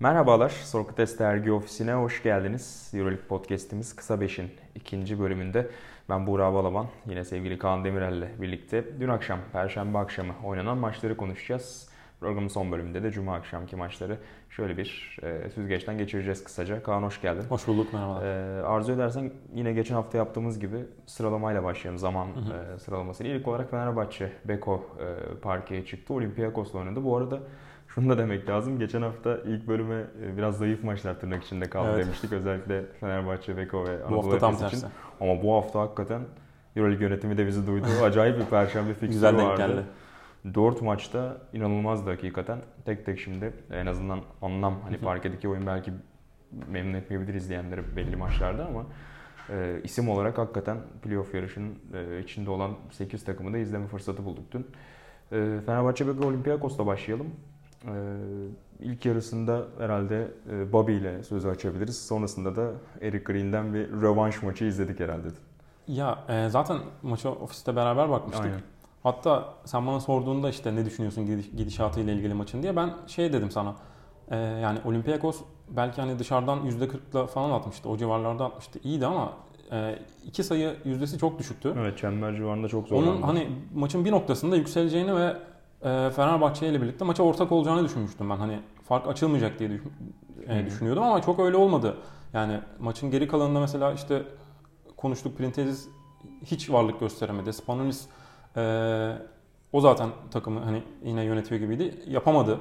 Merhabalar, Sokrates Dergi Ofisi'ne hoş geldiniz. Euroleague Podcast'imiz Kısa Beş'in ikinci bölümünde ben Buğra Balaban, yine sevgili Kaan Demirel ile birlikte dün akşam, Perşembe akşamı oynanan maçları konuşacağız. Programın son bölümünde de Cuma akşamki maçları şöyle bir e, süzgeçten geçireceğiz kısaca. Kaan hoş geldin. Hoş bulduk, merhaba. E, arzu edersen yine geçen hafta yaptığımız gibi sıralamayla başlayalım zaman Hı hı. e, sıralamasıyla. İlk olarak Fenerbahçe, Beko e, parkeye çıktı. Olympiakos'la oynadı. Bu arada şunu da demek lazım. Geçen hafta ilk bölüme e, biraz zayıf maçlar tırnak içinde kaldı Evet. demiştik. Özellikle Fenerbahçe, Beko ve Anadolu Efes için. tersi. Ama bu hafta hakikaten Euroleague yönetimi de bizi duydu. Acayip bir perşembe fikstürü Güzel denk vardı. geldi. 4 maçta inanılmazdı hakikaten. Tek tek şimdi en azından anlam hani hı. parkedeki oyun belki memnun etmeyebilir izleyenleri belli maçlarda ama e, isim olarak hakikaten playoff yarışının e, içinde olan 8 takımı da izleme fırsatı bulduk dün. E, Fenerbahçe Beko Olympiakos'la başlayalım. E, ilk yarısında herhalde e, Bobby ile sözü açabiliriz. Sonrasında da Eric Green'den bir rövanş maçı izledik herhalde. Ya e, zaten maça ofiste beraber bakmıştık. Aynen. Hatta sen bana sorduğunda işte ne düşünüyorsun gidiş, gidişatıyla ilgili maçın diye ben şey dedim sana. E, yani Olympiakos belki hani dışarıdan %40'la falan atmıştı. O civarlarda atmıştı. İyiydi ama e, iki sayı yüzdesi çok düşüktü. Evet çember civarında çok zorlandı. Onun hani maçın bir noktasında yükseleceğini ve Fenerbahçe ile birlikte maça ortak olacağını düşünmüştüm ben. Hani fark açılmayacak diye e, düşünüyordum ama çok öyle olmadı. Yani maçın geri kalanında mesela işte konuştuk Printezis hiç varlık gösteremedi. Spanulis e, o zaten takımı hani yine yönetiyor gibiydi. Yapamadı.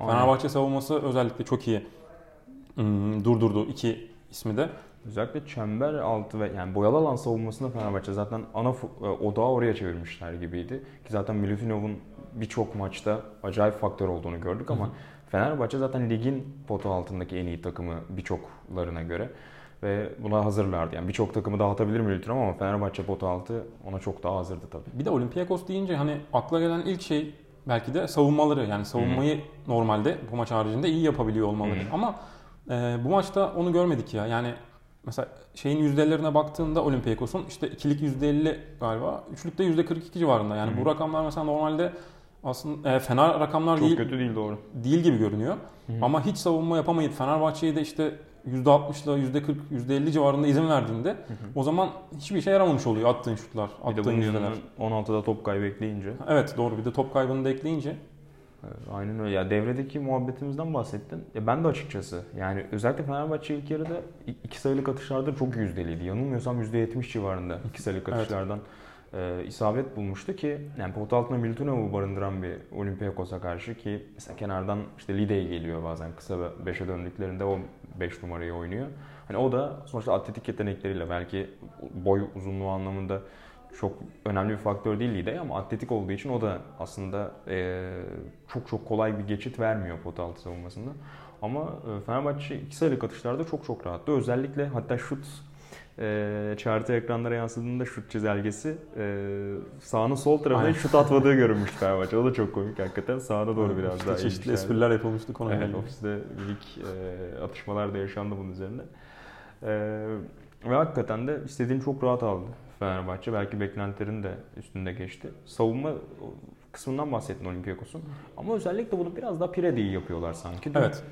Aynen. Fenerbahçe savunması özellikle çok iyi hmm, durdurdu iki ismi de. Özellikle çember altı ve yani boyalı alan savunmasında Fenerbahçe zaten ana e, odağı oraya çevirmişler gibiydi. Ki zaten Milutinov'un birçok maçta acayip faktör olduğunu gördük ama Hı hı. Fenerbahçe zaten ligin potu altındaki en iyi takımı birçoklarına göre ve buna hazırlardı. Yani birçok takımı dağıtabilir Milutinov ama Fenerbahçe potu altı ona çok daha hazırdı tabii. Bir de Olympiakos deyince hani akla gelen ilk şey belki de savunmaları. Yani savunmayı normalde bu maç haricinde iyi yapabiliyor olmaları. Hı. Ama e, bu maçta onu görmedik ya. Yani mesela şeyin yüzdelerine baktığında Olympiakos'un işte ikilik %50 galiba, üçlükte %42 civarında. Yani Hı. bu rakamlar mesela normalde aslında e, fena rakamlar Çok değil, kötü değil doğru. değil gibi görünüyor. Hı. Ama hiç savunma yapamayıp Fenerbahçe'ye de işte %60'la %40, %50 civarında izin verdiğinde Hı hı. o zaman hiçbir işe yaramamış oluyor attığın şutlar, Bir de attığın bunun yüzdeler. yanına 16'da top kaybı ekleyince Evet doğru bir de top kaybını da ekleyince Aynen öyle. Ya devredeki muhabbetimizden bahsettin. Ya ben de açıkçası yani özellikle Fenerbahçe ilk yarıda iki sayılık atışlarda çok yüzdeliydi. Yanılmıyorsam %70 civarında iki sayılık Evet. E, isabet bulmuştu ki yani pot altında Milutinov'u barındıran bir Olympiakos'a karşı ki mesela kenardan işte Lidey geliyor bazen kısa 5'e döndüklerinde o 5 numarayı oynuyor. Hani o da sonuçta atletik yetenekleriyle belki boy uzunluğu anlamında çok önemli bir faktör değil Lidey ama atletik olduğu için o da aslında e, çok çok kolay bir geçit vermiyor pot altı savunmasında. Ama e, Fenerbahçe iki sayılık atışlarda çok çok rahattı. Özellikle hatta şut e, chartı ekranlara yansıdığında şut çizelgesi e, sağının sol tarafına hiç şut atmadığı görünmüştü Fenerbahçe. O da çok komik hakikaten. Sağına doğru biraz işte daha çeşitli espriler yapılmıştı konuyla Evet, ilgili. ofiste minik e, atışmalar da yaşandı bunun üzerine. E, ve hakikaten de istediğini çok rahat aldı Fenerbahçe. Belki beklentilerin de üstünde geçti. Savunma kısmından bahsettin Olympiakos'un. Ama özellikle bunu biraz daha Pire'de iyi yapıyorlar sanki. değil? Evet.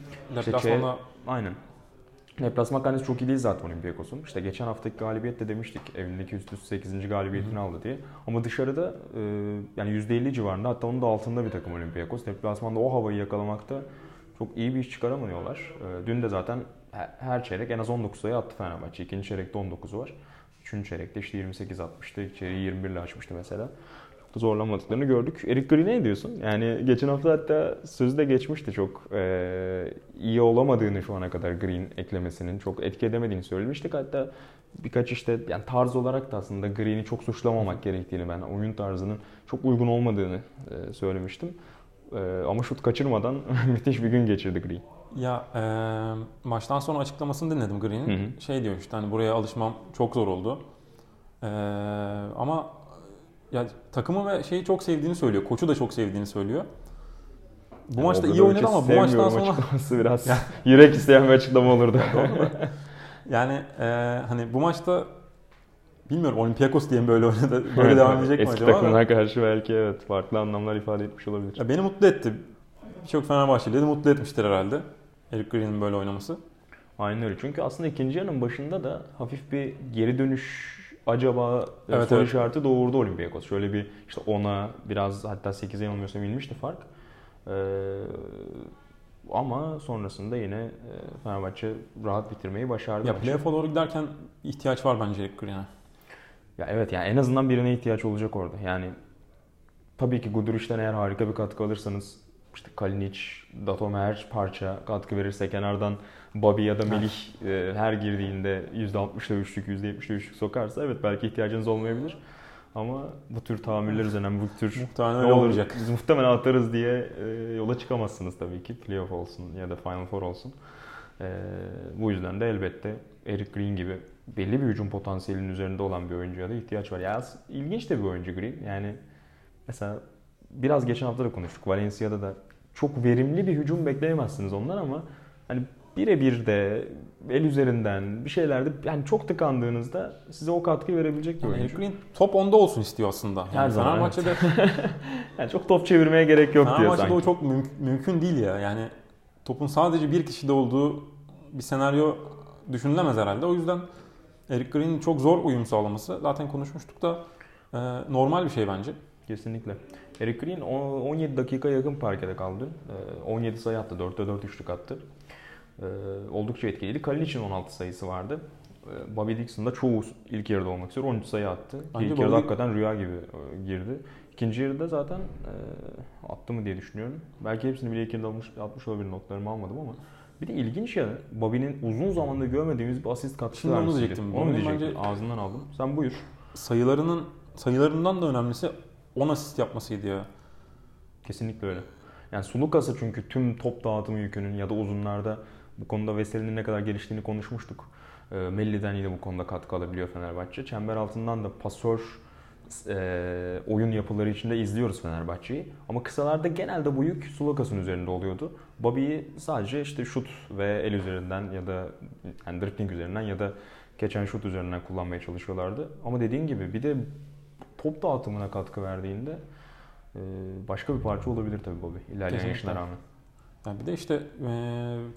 Deplasmanda Aynen. Deplasman karnesi çok iyi değil zaten Olympiakos'un. İşte geçen haftaki galibiyette demiştik evindeki üst üste 8. galibiyetini aldı diye. Ama dışarıda e, yani %50 civarında hatta onun da altında bir takım Olympiakos. Deplasmanda o havayı yakalamakta çok iyi bir iş çıkaramıyorlar. E, dün de zaten her- çeyrek en az 19 sayı attı Fenerbahçe. İkinci çeyrekte 19'u var. Üçüncü çeyrekte işte 28 atmıştı. İçeriği 21 ile açmıştı mesela. Zorlanmadıklarını gördük. Eric Green'e ne diyorsun? Yani geçen hafta hatta sözü de geçmişti çok e, iyi olamadığını şu ana kadar Green eklemesinin çok etki edemediğini söylemiştik. Hatta birkaç işte yani tarz olarak da aslında Green'i çok suçlamamak gerektiğini ben oyun tarzının çok uygun olmadığını e, söylemiştim. E, ama şut kaçırmadan müthiş bir gün geçirdi Green. ya e, maçtan sonra açıklamasını dinledim Green'in. Şey diyor işte hani buraya alışmam çok zor oldu. E, ama ya takımı ve şeyi çok sevdiğini söylüyor. Koçu da çok sevdiğini söylüyor. Bu Yani maçta iyi oynadı ama bu maçtan sonra açıklaması biraz yürek isteyen bir açıklama olurdu. yani e, hani bu maçta bilmiyorum Olympiakos diye mi böyle oynadı? Böyle devam edecek mi Eski acaba? da? takımlara karşı belki evet farklı anlamlar ifade etmiş olabilir. Ya beni mutlu etti. Birçok Fenerbahçeli de mutlu etmiştir herhalde. Eric Green'in böyle oynaması. Aynen öyle. Çünkü aslında ikinci yarının başında da hafif bir geri dönüş acaba Evet, soru evet. işareti doğurdu Olympiakos. Şöyle bir işte 10'a biraz hatta 8'e yanılmıyorsam inmişti fark. Ee, ama sonrasında yine e, Fenerbahçe rahat bitirmeyi başardı. Ya playoff'a doğru giderken ihtiyaç var bence Green'e. Ya evet yani en azından birine ihtiyaç olacak orada. Yani tabii ki Guduric'ten eğer harika bir katkı alırsanız işte Kalinic, Datomer parça katkı verirse kenardan Bobby ya da Melih e, her girdiğinde %60'la üçlük, %70'le üçlük sokarsa evet belki ihtiyacınız olmayabilir. Ama bu tür tahammüller üzerinden bu tür Muhtemelen ne öyle olur, olmayacak. Biz muhtemelen atarız diye e, yola çıkamazsınız tabii ki. Playoff olsun ya da Final Four olsun. E, bu yüzden de elbette Eric Green gibi belli bir hücum potansiyelinin üzerinde olan bir oyuncuya da ihtiyaç var. Ya ilginç de bir oyuncu Green. Yani mesela biraz geçen hafta da konuştuk. Valencia'da da çok verimli bir hücum bekleyemezsiniz ondan ama hani birebir de el üzerinden bir şeylerde yani çok tıkandığınızda size o katkıyı verebilecek bir Yani oyuncu. Eric Green top 10'da olsun istiyor aslında. Yani Her zaman, Fenerbahçe'de, Yani çok top çevirmeye gerek yok diyor sanki. o çok müm- mümkün değil ya. Yani topun sadece bir kişide olduğu bir senaryo düşünülemez herhalde. O yüzden Eric Green'in çok zor uyum sağlaması zaten konuşmuştuk da e, normal bir şey bence. Kesinlikle. Eric Green o- 17 dakika yakın parkede kaldı. Ee, 17 sayı attı. 4'te 4 üçlük attı. Ee, Oldukça etkiliydi. Kalinic'in 16 sayısı vardı. Ee, Bobby Dixon da çoğu ilk yarıda olmak üzere 13 sayı attı. Bence İlk yarıda Bobby- hakikaten rüya gibi e, girdi. İkinci yarıda zaten e, attı mı diye düşünüyorum. Belki hepsini bile ilk yarıda almış, atmış olabilir notlarımı almadım ama bir de ilginç ya Bobby'nin uzun zamandır görmediğimiz bir asist katkısı Şimdi onu diyecektim. Onu diyecektim? Ağzından aldım. Sen buyur. Sayılarının sayılarından da önemlisi 10 asist yapmasıydı ya. Kesinlikle öyle. Yani Sulukas'a çünkü tüm top dağıtımı yükünün ya da uzunlarda bu konuda Veseli'nin ne kadar geliştiğini konuşmuştuk. E, Melli'den yine bu konuda katkı alabiliyor Fenerbahçe. Çember altından da pasör e, oyun yapıları içinde izliyoruz Fenerbahçe'yi. Ama kısalarda genelde bu yük Sulukas'ın üzerinde oluyordu. Bobby'yi sadece işte şut ve el üzerinden ya da yani dribbling üzerinden ya da geçen şut üzerinden kullanmaya çalışıyorlardı. Ama dediğin gibi bir de top dağıtımına katkı verdiğinde ee, başka bir parça olabilir tabii Bobby ilerleyen yaşına rağmen. Yani bir de işte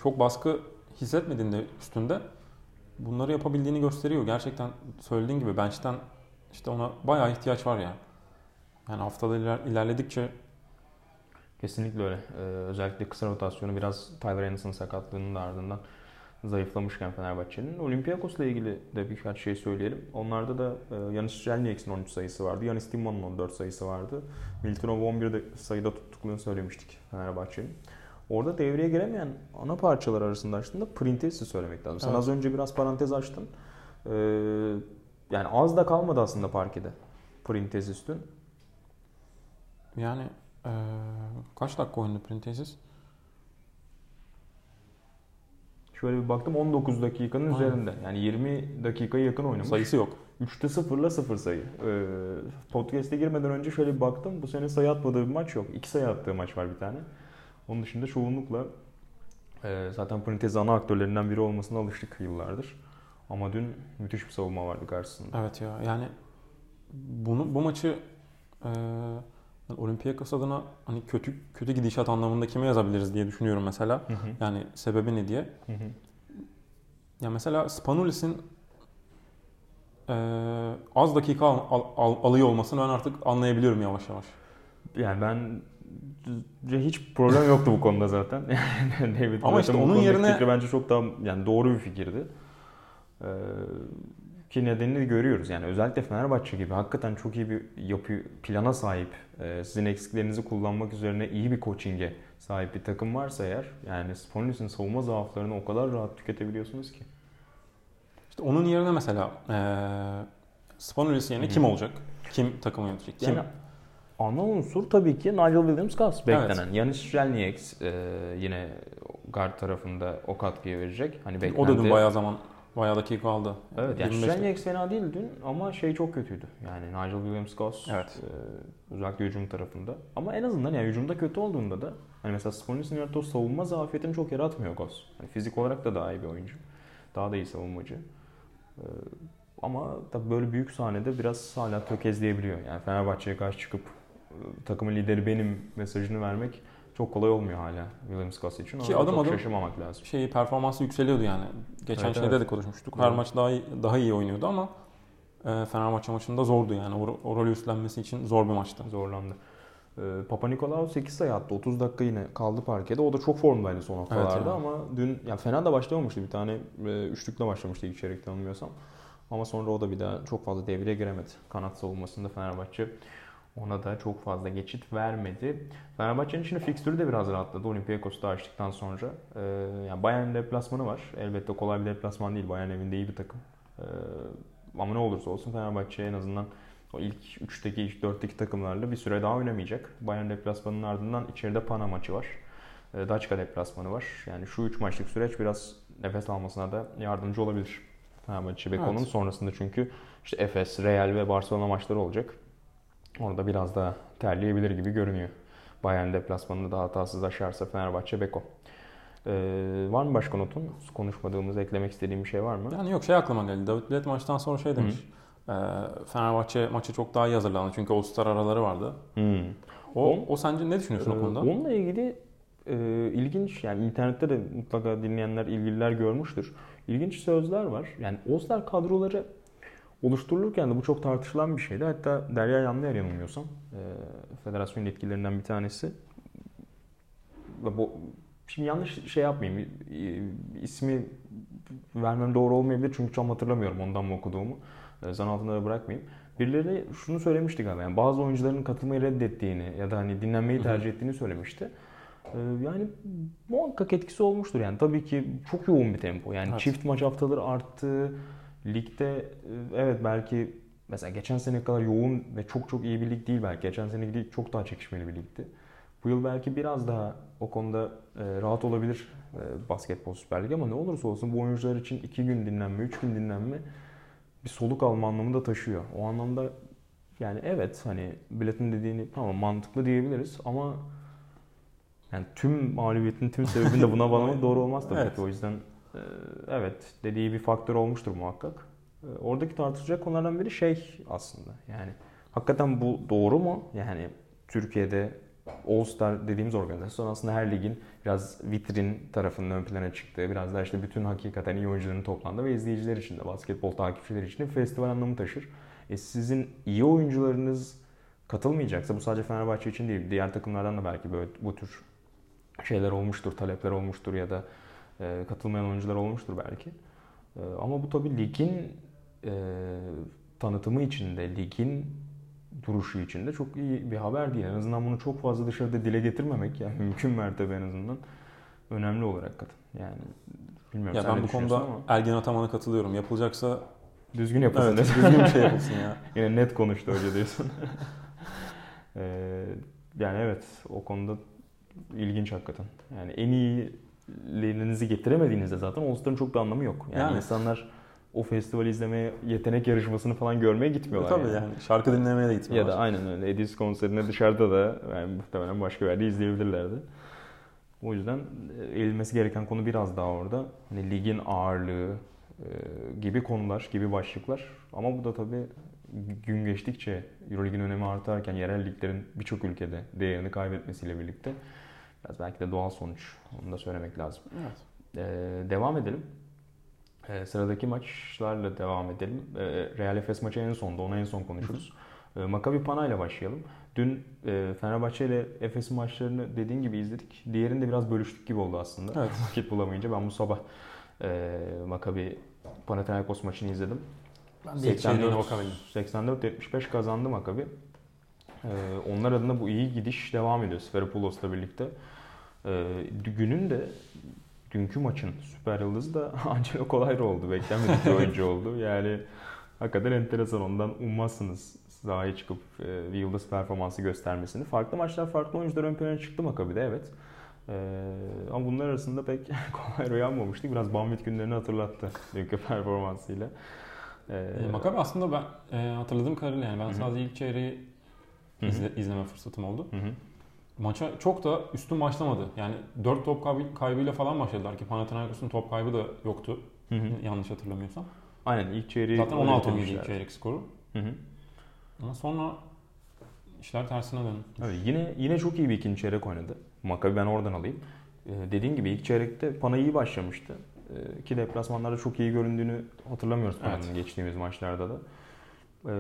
çok baskı hissetmediğinde üstünde bunları yapabildiğini gösteriyor. Gerçekten söylediğin gibi bench'ten işte ona bayağı ihtiyaç var ya. Yani haftalar iler- ilerledikçe Kesinlikle öyle. Ee, özellikle kısa rotasyonu biraz Tyler Anderson sakatlığının da ardından zayıflamışken Fenerbahçe'nin. Olympiakos'la ilgili de birkaç şey söyleyelim. Onlarda da e, Yanis Strelniek'in 13 sayısı vardı. Yanis Timon'un 14 sayısı vardı. Miltonov 11 de sayıda tuttuklarını söylemiştik Fenerbahçe'nin. Orada devreye giremeyen ana parçalar arasında aslında Printes'i söylemek lazım. Sen Evet. az önce biraz parantez açtın. Ee, yani az da kalmadı aslında parkede. Printes üstün. yani e, kaç dakika oynadı Printezis? Şöyle bir baktım 19 dakikanın Aynen. üzerinde. Yani 20 dakikaya yakın oynamış. Sayısı yok. 3'te 0 ile 0 sayı. Ee, podcast'e girmeden önce şöyle bir baktım. Bu sene sayı atmadığı bir maç yok. 2 sayı attığı maç var bir tane. Onun dışında çoğunlukla e, zaten Printez ana aktörlerinden biri olmasına alıştık yıllardır. Ama dün müthiş bir savunma vardı karşısında. Evet ya yani bunu bu maçı e, Olympiakos adına hani kötü kötü gidişat anlamında kime yazabiliriz diye düşünüyorum mesela. Hı hı, Yani sebebi ne diye. hı hı. Ya mesela Spanulis'in e, az dakika al- al- al- alıyor olmasını ben artık anlayabiliyorum yavaş yavaş. Yani ben hiç problem yoktu bu konuda zaten. David Ama işte onun yerine- fikri bence çok daha yani doğru bir fikirdi. Ee, ki nedenini görüyoruz. Yani özellikle Fenerbahçe gibi hakikaten çok iyi bir yapı plana sahip, e, sizin eksiklerinizi kullanmak üzerine iyi bir coaching'e sahip bir takım varsa eğer yani Spolinis'in savunma zaaflarını o kadar rahat tüketebiliyorsunuz ki. İşte onun yerine mesela e, Spanulis yerine Hı hı. kim olacak? Kim takımı yönetecek? Kim? Yani ana unsur tabii ki Nigel Williams-Goss Evet. beklenen. Yanis Strelnieks e, yine guard tarafında o katkıyı verecek. Hani o beklenti. da dün bayağı zaman bayağı dakika aldı. Evet yani 25 Strelnieks fena değil dün ama şey çok kötüydü. Yani Nigel Williams-Goss Evet. e, özellikle hücum tarafında. Ama en azından yani hücumda kötü olduğunda da hani mesela Sponis'in yarattığı o savunma zafiyetini çok yaratmıyor Goss. Hani fizik olarak da daha iyi bir oyuncu. Daha da iyi savunmacı. E, ama tabii böyle büyük sahnede biraz hala tökezleyebiliyor. Yani Fenerbahçe'ye karşı çıkıp takımın lideri benim mesajını vermek çok kolay olmuyor hala Williams Gus için. Ki adım adım şaşırmamak lazım. Şey performansı yükseliyordu yani. Geçen Evet, şeyde evet. de konuşmuştuk. Her maç daha iyi, daha iyi oynuyordu ama e, Fenerbahçe maçında zordu yani. O, o rolü üstlenmesi için zor bir maçtı. Zorlandı. Ee, Papa Nikolaou 8 sayı attı. 30 dakika yine kaldı parkede. O da çok formdaydı son haftalarda ya. ama dün yani fena da başlamamıştı. Bir tane e, üçlükle başlamıştı ilk çeyrekte anlamıyorsam. Ama sonra o da bir daha çok fazla devreye giremedi. Kanat savunmasında Fenerbahçe ona da çok fazla geçit vermedi. Fenerbahçe'nin şimdi fikstürü de biraz rahatladı. Olympiakos'u açtıktan sonra. Ee, yani Bayern deplasmanı var. Elbette kolay bir deplasman değil. Bayern evinde iyi bir takım. Ee, ama ne olursa olsun Fenerbahçe en azından o ilk 3'teki, ilk 4'teki takımlarla bir süre daha oynamayacak. Bayern deplasmanının ardından içeride Pana maçı var. E, Daçka deplasmanı var. Yani şu 3 maçlık süreç biraz nefes almasına da yardımcı olabilir. Fenerbahçe Beko'nun Evet. sonrasında çünkü işte Efes, Real ve Barcelona maçları olacak. Orada biraz daha terleyebilir gibi görünüyor. Bayern deplasmanını da hatasız aşarsa Fenerbahçe Beko. E, var mı başka notun? Konuşmadığımız, eklemek istediğim bir şey var mı? Yani yok şey aklıma geldi. David Bilet maçtan sonra şey demiş. E, Fenerbahçe maçı çok daha iyi hazırlandı. Çünkü All-Star araları vardı. Hmm. O, On- o sence ne düşünüyorsun o Ee, konuda? Onunla ilgili e, ilginç yani internette de mutlaka dinleyenler, ilgililer görmüştür. İlginç sözler var. Yani All-Star kadroları oluşturulurken de bu çok tartışılan bir şeydi. Hatta Derya Yanlıyer yanılmıyorsam e, federasyon yetkililerinden bir tanesi. Ve Bu, şimdi yanlış şey yapmayayım. e, ismi vermem doğru olmayabilir çünkü tam hatırlamıyorum ondan mı okuduğumu. E, Zan altında da bırakmayayım. Birileri şunu söylemişti galiba. Yani bazı oyuncuların katılmayı reddettiğini ya da hani dinlenmeyi tercih ettiğini söylemişti. Ee, Yani muhakkak etkisi olmuştur. Yani tabii ki çok yoğun bir tempo. Yani Evet. çift maç haftaları arttı. Ligde e, evet belki mesela geçen sene kadar yoğun ve çok çok iyi bir lig değil belki. Geçen seneki lig çok daha çekişmeli bir ligdi. Bu yıl belki biraz daha o konuda e, rahat olabilir e, basketbol Süper Lig ama ne olursa olsun bu oyuncular için 2 gün dinlenme, 3 gün dinlenme bir soluk alma anlamı da taşıyor. O anlamda yani evet hani biletin dediğini tamam mantıklı diyebiliriz ama yani tüm mağlubiyetin tüm sebebini de buna bağlamak doğru olmaz tabii Evet. ki. O yüzden evet dediği bir faktör olmuştur muhakkak. E, Oradaki tartışacak konulardan biri şey aslında yani hakikaten bu doğru mu? Yani Türkiye'de All Star dediğimiz organizasyon aslında her ligin biraz vitrin tarafının ön plana çıktığı, biraz da işte bütün hakikaten iyi oyuncuların toplandığı ve izleyiciler için de basketbol takipçileri için de festival anlamı taşır. E sizin iyi oyuncularınız katılmayacaksa bu sadece Fenerbahçe için değil, diğer takımlardan da belki böyle bu tür şeyler olmuştur, talepler olmuştur ya da e, katılmayan oyuncular olmuştur belki. E, ama bu tabii ligin e, tanıtımı içinde, ligin duruşu içinde çok iyi bir haber değil. En azından bunu çok fazla dışarıda dile getirmemek yani mümkün mertebe en azından önemli olarak katın. Yani bilmiyorum Ya sen ben bu konuda ama Ergin Ataman'a katılıyorum. Yapılacaksa düzgün yapılsın. evet, düzgün bir şey yapılsın ya. Yine net konuştu hoca diyorsun. Ee, yani evet o konuda ilginç hakikaten. Yani en iyilerinizi getiremediğinizde zaten All-Star'ın çok bir anlamı yok. Yani, Yani. insanlar o festivali izlemeye, yetenek yarışmasını falan görmeye gitmiyorlar. Tabii yani. Şarkı dinlemeye de Ya gitmiyorlar. da aynen öyle. Edis konserine dışarıda da yani muhtemelen başka bir yerde izleyebilirlerdi. O yüzden e, eğilmesi gereken konu biraz daha orada. Hani ligin ağırlığı e, gibi konular, gibi başlıklar. Ama bu da tabii gün geçtikçe Euroleague'in önemi artarken yerel liglerin birçok ülkede değerini kaybetmesiyle birlikte biraz belki de doğal sonuç. Onu da söylemek lazım. Evet. Ee, devam edelim. Ee, sıradaki maçlarla devam edelim. Ee, Real Efes maçı en sonda, ona en son konuşuruz. Ee, Maccabi Pana ile başlayalım. Dün e, Fenerbahçe ile Efes'in maçlarını dediğin gibi izledik. Diğerini de biraz bölüştük gibi oldu aslında. Evet. Vakit bulamayınca ben bu sabah e, Maccabi Panathinaikos maçını izledim. Ben de ilk çeyreğine bakabildim. 84-75 kazandı Maccabi. Ee, onlar adına bu iyi gidiş devam ediyor Sferipoulos'la birlikte. Ee, günün de dünkü maçın süper yıldızı da Angelo Colairo oldu. Beklenmedik bir oyuncu oldu. Yani hakikaten enteresan. Ondan ummazsınız sahaya çıkıp e, bir yıldız performansı göstermesini. Farklı maçlar farklı oyuncular ön plana çıktı Maccabi'de evet. Ee, ama bunlar arasında pek Colairo'yu almamıştık. Biraz Banvit günlerini hatırlattı dünkü performansıyla. Ee, E, Maccabi aslında ben e, hatırladığım kadarıyla yani ben Hı sadece ilk çeyreği izle- izleme fırsatım oldu. Hı hı. Maça çok da üstün başlamadı. Yani 4 top kaybı- kaybıyla falan başladılar ki Panathinaikos'un top kaybı da yoktu. Hı hı. Yanlış hatırlamıyorsam. Aynen ilk çeyreği Zaten öyle 16-17 bitirmişler. ilk çeyrek skoru. Hı hı. Ama sonra işler tersine döndü. Evet, yine yine çok iyi bir ikinci çeyrek oynadı Maccabi ben oradan alayım. Ee, dediğin gibi ilk çeyrekte Pana iyi başlamıştı. Ee, ki deplasmanlarda çok iyi göründüğünü hatırlamıyoruz Pana'nın Evet. geçtiğimiz maçlarda da. Ee,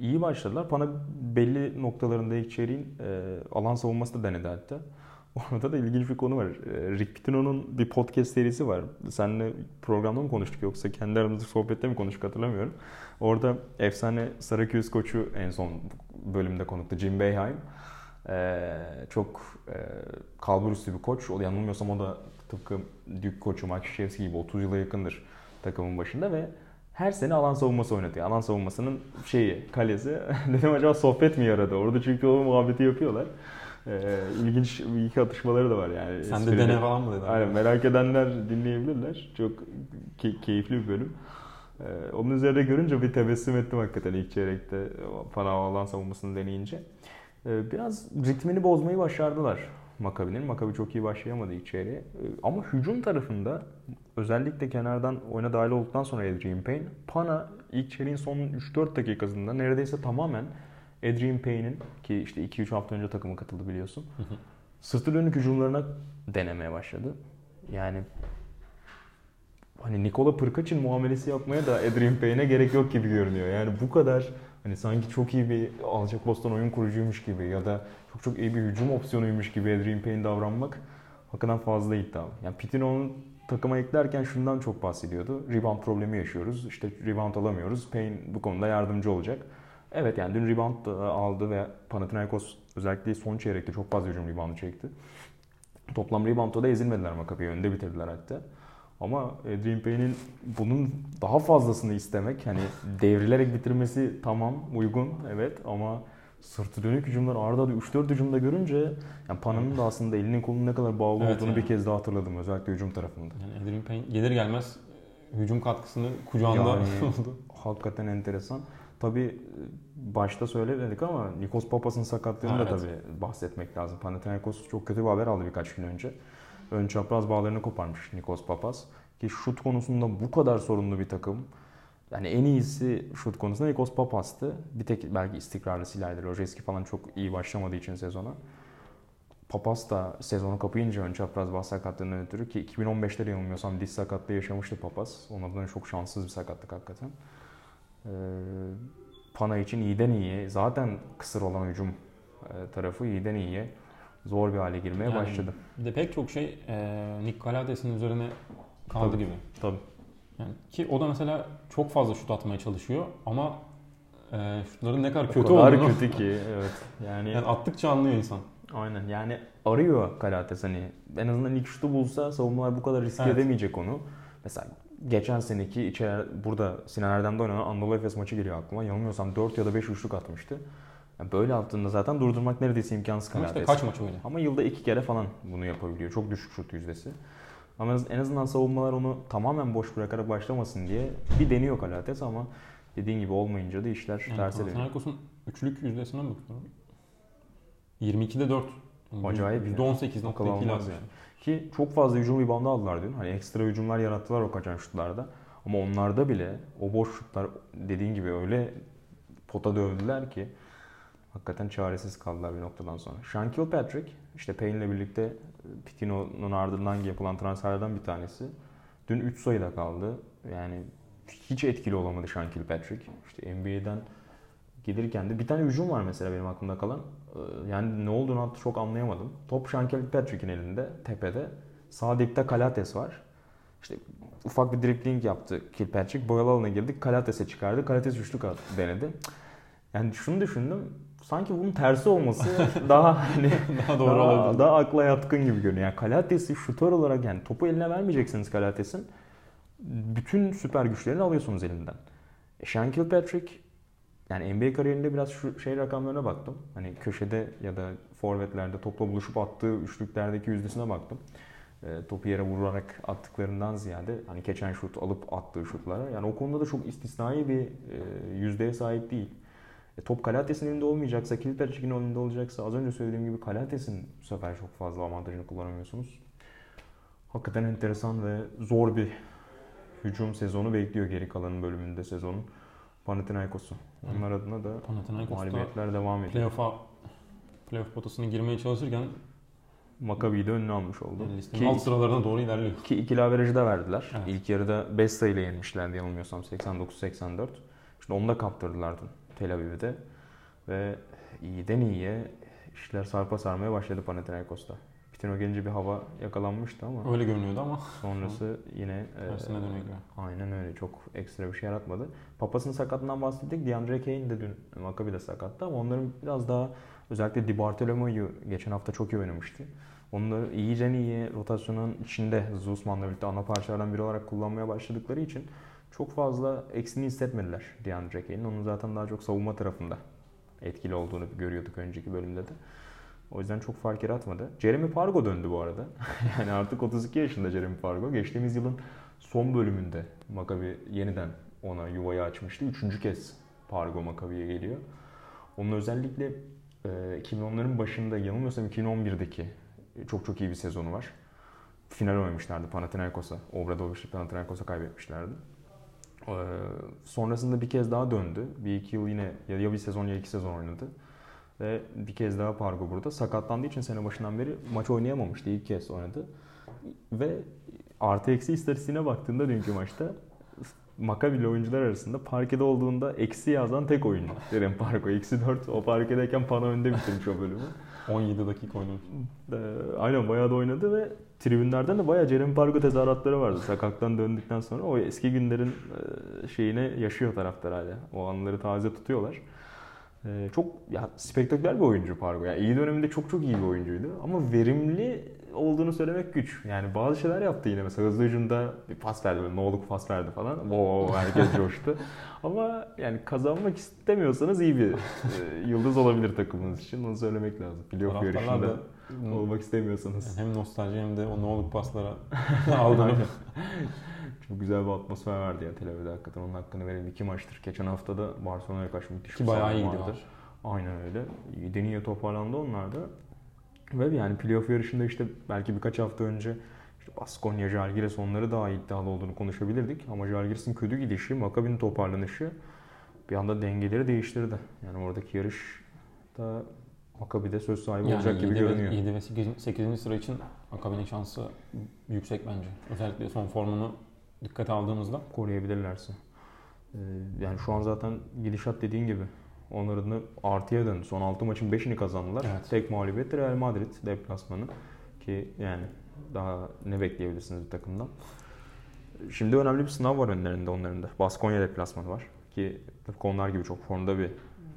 iyi başladılar. Pana belli noktalarında ilk çeyreğin e, alan savunması da denedi hatta. Orada da ilginç bir konu var. Ee, Rick Pitino'nun bir podcast serisi var. Seninle programda mı konuştuk yoksa kendi aramızda sohbette mi konuştuk hatırlamıyorum. Orada efsane Syracuse koçu en son bölümde konuktu Jim Boeheim. Ee, çok e, kalbur üstü bir koç. O yanılmıyorsam o da tıpkı Duke koçu Mike Krzyzewski gibi 30 yıla yakındır takımın başında ve her sene alan savunması oynatıyor. Alan savunmasının şeyi, kalesi. Dedim acaba sohbet mi yaradı? Orada çünkü o muhabbeti yapıyorlar. Ee, ilginç bir iki atışmaları da var yani. Sen de dene falan mı dedin? Aynen merak edenler dinleyebilirler. Çok key- keyifli bir bölüm. Ee, onun üzerine görünce bir tebessüm ettim hakikaten ilk çeyrekte para alan savunmasını deneyince. Ee, biraz ritmini bozmayı başardılar Makabi'nin. Makabi çok iyi başlayamadı çeyreğe. Ee, ama hücum tarafında özellikle kenardan oyuna dahil olduktan sonra Adrian Payne, Pana ilk çeyreğin son 3-4 dakikasında neredeyse tamamen Adrian Payne'in ki işte 2-3 hafta önce takıma katıldı biliyorsun. Sırtı dönük hücumlarına denemeye başladı. Yani hani Nikola Pırkaç'ın muamelesi yapmaya da Adrian Payne'e gerek yok gibi görünüyor. Yani bu kadar hani sanki çok iyi bir alacak postan oyun kurucuymuş gibi ya da çok çok iyi bir hücum opsiyonuymuş gibi Adrian Payne davranmak hakikaten fazla iddialı. Yani Pitino'nun takıma eklerken şundan çok bahsediyordu. Rebound problemi yaşıyoruz. İşte rebound alamıyoruz. Payne bu konuda yardımcı olacak. Evet yani dün rebound aldı ve Panathinaikos özellikle son çeyrekte çok fazla hücum reboundu çekti. Toplam reboundda da ezilmediler Maccabi'yi. Önde bitirdiler hatta. Ama Adrian Payne'in bunun daha fazlasını istemek, hani devrilerek bitirmesi tamam, uygun, evet ama sırtı dönük hücumlar arda 3-4 hücumda görünce yani Pana'nın da aslında elinin kolunun ne kadar bağlı Evet olduğunu yani. bir kez daha hatırladım özellikle hücum tarafında. Yani Adrian Payne gelir gelmez hücum katkısını kucağında Yani- oldu. Hakikaten enteresan. Tabii başta söylemedik ama Nikos Papas'ın sakatlığını da evet. tabii bahsetmek lazım. Panathinaikos çok kötü bir haber aldı birkaç gün önce. Ön çapraz bağlarını koparmış Nikos Papas. Ki şut konusunda bu kadar sorunlu bir takım. Yani en iyisi şut konusunda Nikos Papas'tı. Bir tek belki istikrarlı Silay'dı. Rojeski falan çok iyi başlamadığı için sezona. Papas da sezonu kapayınca ön çapraz bağ sakatlığından ötürü ki 2015'te de yanılmıyorsam diz sakatlığı yaşamıştı Papas. Onun adına çok şanssız bir sakatlık hakikaten. Ee, Pana için iyiden iyiye zaten kısır olan hücum e, tarafı iyiden iyiye zor bir hale girmeye Yani başladı. De pek çok şey e, Nick üzerine kaldı Tabii. gibi. Tabii. Yani ki o da mesela çok fazla şut atmaya çalışıyor ama e, şutların ne kadar O kötü kadar olduğunu kötü ki evet. Yani, yani attıkça anlıyor insan. aynen yani arıyor Kalates hani en azından ilk şutu bulsa savunmalar bu kadar riske Evet. edemeyecek onu. Mesela geçen seneki içeri, burada Sinan Erdem'de oynanan Anadolu Efes maçı geliyor aklıma. Yanılmıyorsam 4 ya da 5 üçlük atmıştı. Yani böyle attığında zaten durdurmak neredeyse imkansız Ama işte Kalates. kaç maç öyle. Ama yılda iki kere falan bunu yapabiliyor. Çok düşük şut yüzdesi. Ama en azından savunmalar onu tamamen boş bırakarak başlamasın diye bir deniyor Kalates ama dediğin gibi olmayınca da işler Yani terse dönüyor. Panathinaikos'un üçlük yüzdesine bakıyorum. 22'de 4. Acayip ya. %18.2 Akıl almaz lazım. yani. Ki çok fazla hücum ribandı aldılar dün. Hani ekstra hücumlar yarattılar o kaçan şutlarda. Ama onlarda bile o boş şutlar dediğin gibi öyle pota dövdüler ki hakikaten çaresiz kaldılar bir noktadan sonra. Sean Kilpatrick işte Payne'le birlikte e, Pitino'nun ardından yapılan transferlerden bir tanesi. Dün 3 sayıda kaldı. Yani hiç etkili olamadı Sean Kilpatrick. İşte NBA'den gelirken de bir tane hücum var mesela benim aklımda kalan. Ee, Yani ne olduğunu çok anlayamadım. Top Sean Kilpatrick'in elinde, tepede. Sağ dipte Kalates var. İşte ufak bir dribbling yaptı Kilpatrick. Boyalı alana girdik. Kalates'e çıkardı. Kalates üçlük denedi. Yani şunu düşündüm. Sanki bunun tersi olması daha hani Daha doğru daha, olabilir. daha akla yatkın gibi görünüyor. Yani Kalates'i şutör olarak yani topu eline vermeyeceksiniz Kalates'in. Bütün süper güçlerini alıyorsunuz elinden. E, Sean Kilpatrick yani NBA kariyerinde biraz şu şey rakamlarına baktım. Hani köşede ya da forvetlerde topla buluşup attığı üçlüklerdeki yüzdesine baktım. E, topu yere vurarak attıklarından ziyade hani geçen şut alıp attığı şutlara. Yani o konuda da çok istisnai bir e, yüzdeye sahip değil. E, top Kalates'in elinde olmayacaksa, Kilpatrick'in elinde olacaksa az önce söylediğim gibi Kalates'in bu sefer çok fazla avantajını kullanamıyorsunuz. Hakikaten enteresan ve zor bir hücum sezonu bekliyor geri kalanın bölümünde sezonun. Panathinaikos'u. Onlar adına da mağlubiyetler devam ediyor. playoff'a playoff potasına girmeye çalışırken Maccabi'yi de önüne almış oldu. Yani listenin Ki, alt sıralarına doğru ilerliyor. ki ikili averajı da verdiler. Evet. İlk yarıda 5 sayıyla yenmişlerdi yanılmıyorsam 89-84. Şimdi onu da kaptırdılar dün Tel Aviv'de. Ve iyiden iyiye işler sarpa sarmaya başladı Panathinaikos'ta. Pitino gelince bir hava yakalanmıştı ama Öyle görünüyordu ama sonrası yine e, tersine dönüyor gibi. Aynen öyle. Çok ekstra bir şey yaratmadı. Papas'ın sakatlığından bahsettik. DeAndre Kane de dün Maccabi'de sakattı ama onların biraz daha özellikle Di Bartolomeo'yu geçen hafta çok iyi oynamıştı. Onları iyice iyi rotasyonun içinde Zuzman'la birlikte ana parçalardan biri olarak kullanmaya başladıkları için çok fazla eksini hissetmediler DeAndre Kane'in. Onun zaten daha çok savunma tarafında etkili olduğunu görüyorduk önceki bölümde de. O yüzden çok fark yaratmadı. Jeremy Pargo döndü bu arada. yani artık 32 yaşında Jeremy Pargo. Geçtiğimiz yılın son bölümünde Maccabi yeniden ona yuvayı açmıştı. Üçüncü kez Pargo Maccabi'ye geliyor. Onun özellikle e, 2010'ların başında yanılmıyorsam 2011'deki çok çok iyi bir sezonu var. Final oynamışlardı Panathinaikos'a. Obradoviç'le Panathinaikos'a kaybetmişlerdi. Ee, sonrasında bir kez daha döndü. Bir iki yıl yine ya bir sezon ya iki sezon oynadı. Ve bir kez daha Pargo burada. Sakatlandığı için sene başından beri maç oynayamamıştı. İlk kez oynadı. Ve artı eksi istatistiğine baktığında dünkü maçta Maccabi'li oyuncular arasında parkede olduğunda eksi yazan tek oyuncu. Jeremy Pargo. Eksi 4. O parkedeyken Pana önde bitirmiş o bölümü. 17 dakika oynamış. Ee, aynen bayağı da oynadı ve tribünlerden de bayağı Jeremy Pargo tezahüratları vardı. Sakattan döndükten sonra o eski günlerin e, şeyine yaşıyor taraftar hala. O anları taze tutuyorlar. Ee, çok ya spektaküler bir oyuncu Pargo. Yani iyi döneminde çok çok iyi bir oyuncuydu ama verimli olduğunu söylemek güç. Yani bazı şeyler yaptı yine mesela hızlı hücumda bir pas verdi böyle noluk pas verdi falan. Wow, herkes coştu. Ama yani kazanmak istemiyorsanız iyi bir e, yıldız olabilir takımınız için. Onu söylemek lazım. Playoff yarışında da olmak istemiyorsanız. hem nostalji hem de o ne olup paslara aldığını Çok güzel bir atmosfer vardı ya Tel Aviv'de hakikaten. Onun hakkını verelim. İki maçtır. Geçen hafta da Barcelona'ya karşı müthiş ki bir bayağı sahne iyi gidiyorlar. Aynen öyle. İyiden iyiye toparlandı onlar da. Ve yani playoff yarışında işte belki birkaç hafta önce işte Baskonya, Žalgiris onları daha iddialı olduğunu konuşabilirdik. Ama Žalgiris'in kötü gidişi, Maccabi'nin toparlanışı bir anda dengeleri değiştirdi. Yani oradaki yarışta Maccabi'de söz sahibi olacak gibi 7 görünüyor. Ve, 7 ve 8. 8. sıra için Maccabi'nin şansı yüksek bence. Özellikle son formunu dikkate aldığımızda. koruyabilirlerse. Ee, Yani şu an zaten gidişat dediğin gibi onların da artıya döndü. Son 6 maçın 5'ini kazandılar. Evet. Tek mağlubiyet Real Madrid deplasmanı. Ki yani daha ne bekleyebilirsiniz bir takımdan. Şimdi önemli bir sınav var önlerinde onların da. Baskonya deplasmanı var. Ki tıpkı onlar gibi çok formda bir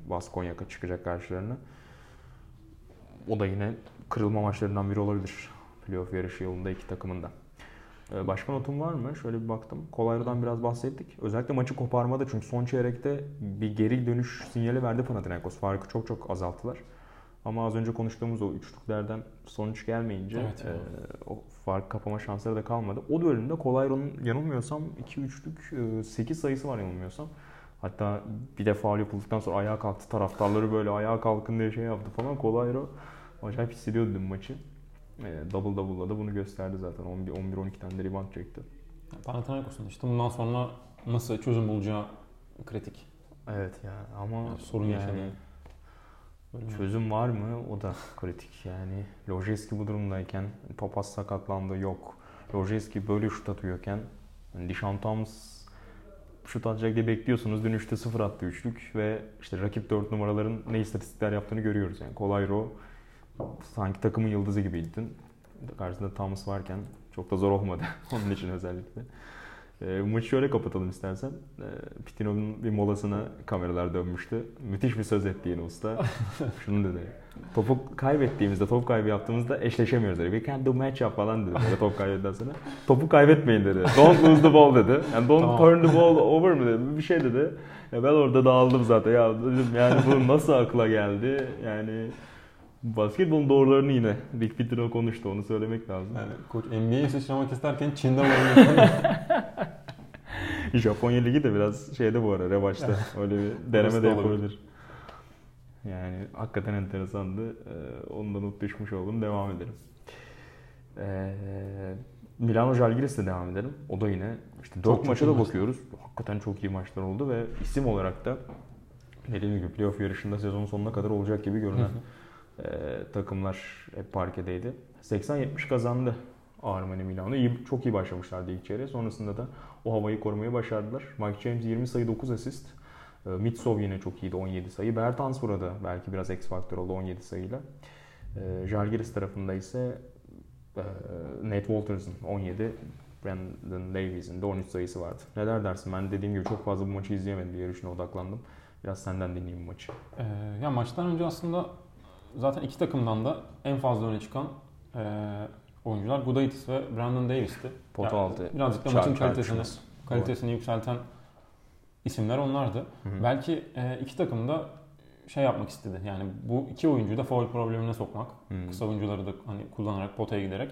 Baskonya çıkacak karşılarına. O da yine kırılma maçlarından biri olabilir. Playoff yarışı yolunda iki takımın da. Ee, Başka notum var mı? Şöyle bir baktım. Kolaylı'dan biraz bahsettik. Özellikle maçı koparmada çünkü son çeyrekte bir geri dönüş sinyali verdi Panathinaikos. Farkı çok çok azalttılar. Ama az önce konuştuğumuz o üçlüklerden sonuç gelmeyince Evet. e, o fark kapama şansları da kalmadı. O bölümde Kolayro'nun yanılmıyorsam 2-3'lük 8 sayısı var yanılmıyorsam. Hatta bir de faul yapıldıktan sonra ayağa kalktı. Taraftarları böyle ayağa kalkın diye şey yaptı falan. Kolayro acayip hissediyordu dün maçı. E, double double'la da bunu gösterdi zaten. 11-12 tane de rebound çekti. Panathinaikos'un işte bundan sonra nasıl çözüm bulacağı kritik. Evet ya ama Yani sorun yani yaşadı. Böyle çözüm var mı? O da kritik yani. Lojeski bu durumdayken Papas sakatlandı yok. Lojeski böyle şut atıyorken yani Dishon Thomas şut atacak diye bekliyorsunuz. Dün 3'te 0 attı üçlük ve işte rakip 4 numaraların ne istatistikler yaptığını görüyoruz. Yani Kolayro sanki takımın yıldızı gibiydi dün. Karşısında Thomas varken çok da zor olmadı onun için özellikle. E, maçı şöyle kapatalım istersen. E, Pitino'nun bir molasına kameralar dönmüştü. Müthiş bir söz etti yine usta. Şunu dedi. Topu kaybettiğimizde, top kaybı yaptığımızda eşleşemiyoruz dedi. We can't do match up falan dedi böyle top kaybettikten sonra. Topu kaybetmeyin dedi. Don't lose the ball dedi. Yani don't Tamam. turn the ball over mu dedi. Bir şey dedi. Ya ben orada dağıldım zaten. Ya dedim yani bu nasıl akla geldi? Yani basketbolun doğrularını yine Rick Pitino konuştu. Onu söylemek lazım. Yani koç NBA'ye sıçramak isterken Çin'de oynuyor. Japonya Ligi de biraz şeyde bu ara revaçta. Öyle bir deneme de yapabilir. Yani hakikaten enteresandı. Ee, onu da not düşmüş oldum. Devam edelim. Ee, Milano Žalgiris'le devam edelim. O da yine işte Çok 4 çok maça da maçlar. bakıyoruz. Hakikaten çok iyi maçlar oldu ve isim olarak da dediğim gibi playoff yarışında sezonun sonuna kadar olacak gibi görünen e, takımlar hep parkedeydi. 80-70 kazandı Armani Milano. İyi, çok iyi başlamışlardı ilk çeyreğe. Sonrasında da o havayı korumayı başardılar. Mike James 20 sayı 9 asist. Ee, Mitsov yine çok iyiydi 17 sayı. Bertans burada belki biraz X faktör oldu 17 sayıyla. Ee, Jalgiris tarafında ise e, Nate Walters'ın 17, Brandon Davies'in de 13 sayısı vardı. Neler dersin? Ben dediğim gibi çok fazla bu maçı izleyemedim. Yarışına odaklandım. Biraz senden dinleyeyim bu maçı. Ee, ya maçtan önce aslında zaten iki takımdan da en fazla öne çıkan e, oyuncular Gudaitis ve Brandon Davis'ti. Pot Yani altı. Birazcık da maçın kalitesini, kalitesini yükselten isimler onlardı. Hı hı. Belki e, iki takım da şey yapmak istedi. Yani bu iki oyuncuyu da foul problemine sokmak. Hı. Kısa oyuncuları da hani kullanarak potaya giderek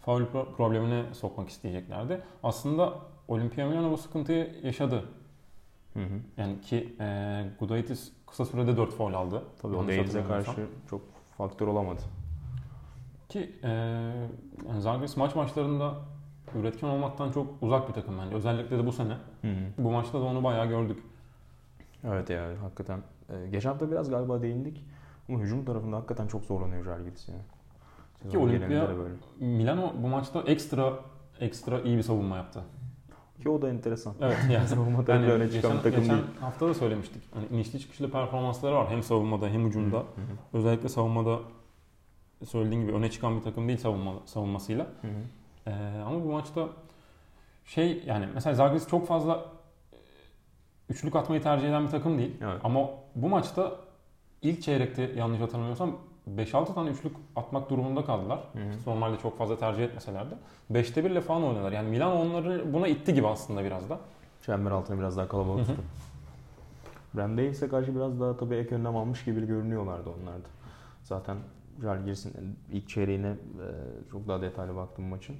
foul pro- problemine sokmak isteyeceklerdi. Aslında Olimpia Milano bu sıkıntıyı yaşadı. Hı hı. Yani ki e, Gudaitis kısa sürede 4 foul aldı. Tabii o Yanlış hatırlamıyorsam. karşı çok faktör olamadı. Ki e, yani Zalgiris maç maçlarında üretken olmaktan çok uzak bir takım bence. Özellikle de bu sene. Hı hı. Bu maçta da onu bayağı gördük. Evet ya hakikaten. Ee, geçen hafta biraz galiba değindik. Ama hücum tarafında hakikaten çok zorlanıyor Jalgiris yani. Sezon Olimpia- de böyle. Milano bu maçta ekstra ekstra iyi bir savunma yaptı. Ki o da enteresan. Evet yani Savunma tarafında öne çıkan geçen, takım geçen değil. hafta da söylemiştik. Hani inişli çıkışlı performansları var hem savunmada hem. Hı hı. Özellikle savunmada söylediğin gibi öne çıkan bir takım değil savunma, savunmasıyla. Hı hı. Ee, ama bu maçta şey yani mesela Zagris çok fazla e, üçlük atmayı tercih eden bir takım değil. Evet. Ama bu maçta ilk çeyrekte yanlış hatırlamıyorsam 5-6 tane üçlük atmak durumunda kaldılar. Hı hı. Normalde çok fazla tercih etmeseler de. 5'te 1 ile falan oynadılar. Yani Milan onları buna itti gibi aslında biraz da. Çember altını biraz daha kalabalık tuttu. Brand Davis'e karşı biraz daha tabii ek önlem almış gibi görünüyorlardı onlar da. Zaten Jalgiris'in ilk çeyreğine e, çok daha detaylı baktım maçın.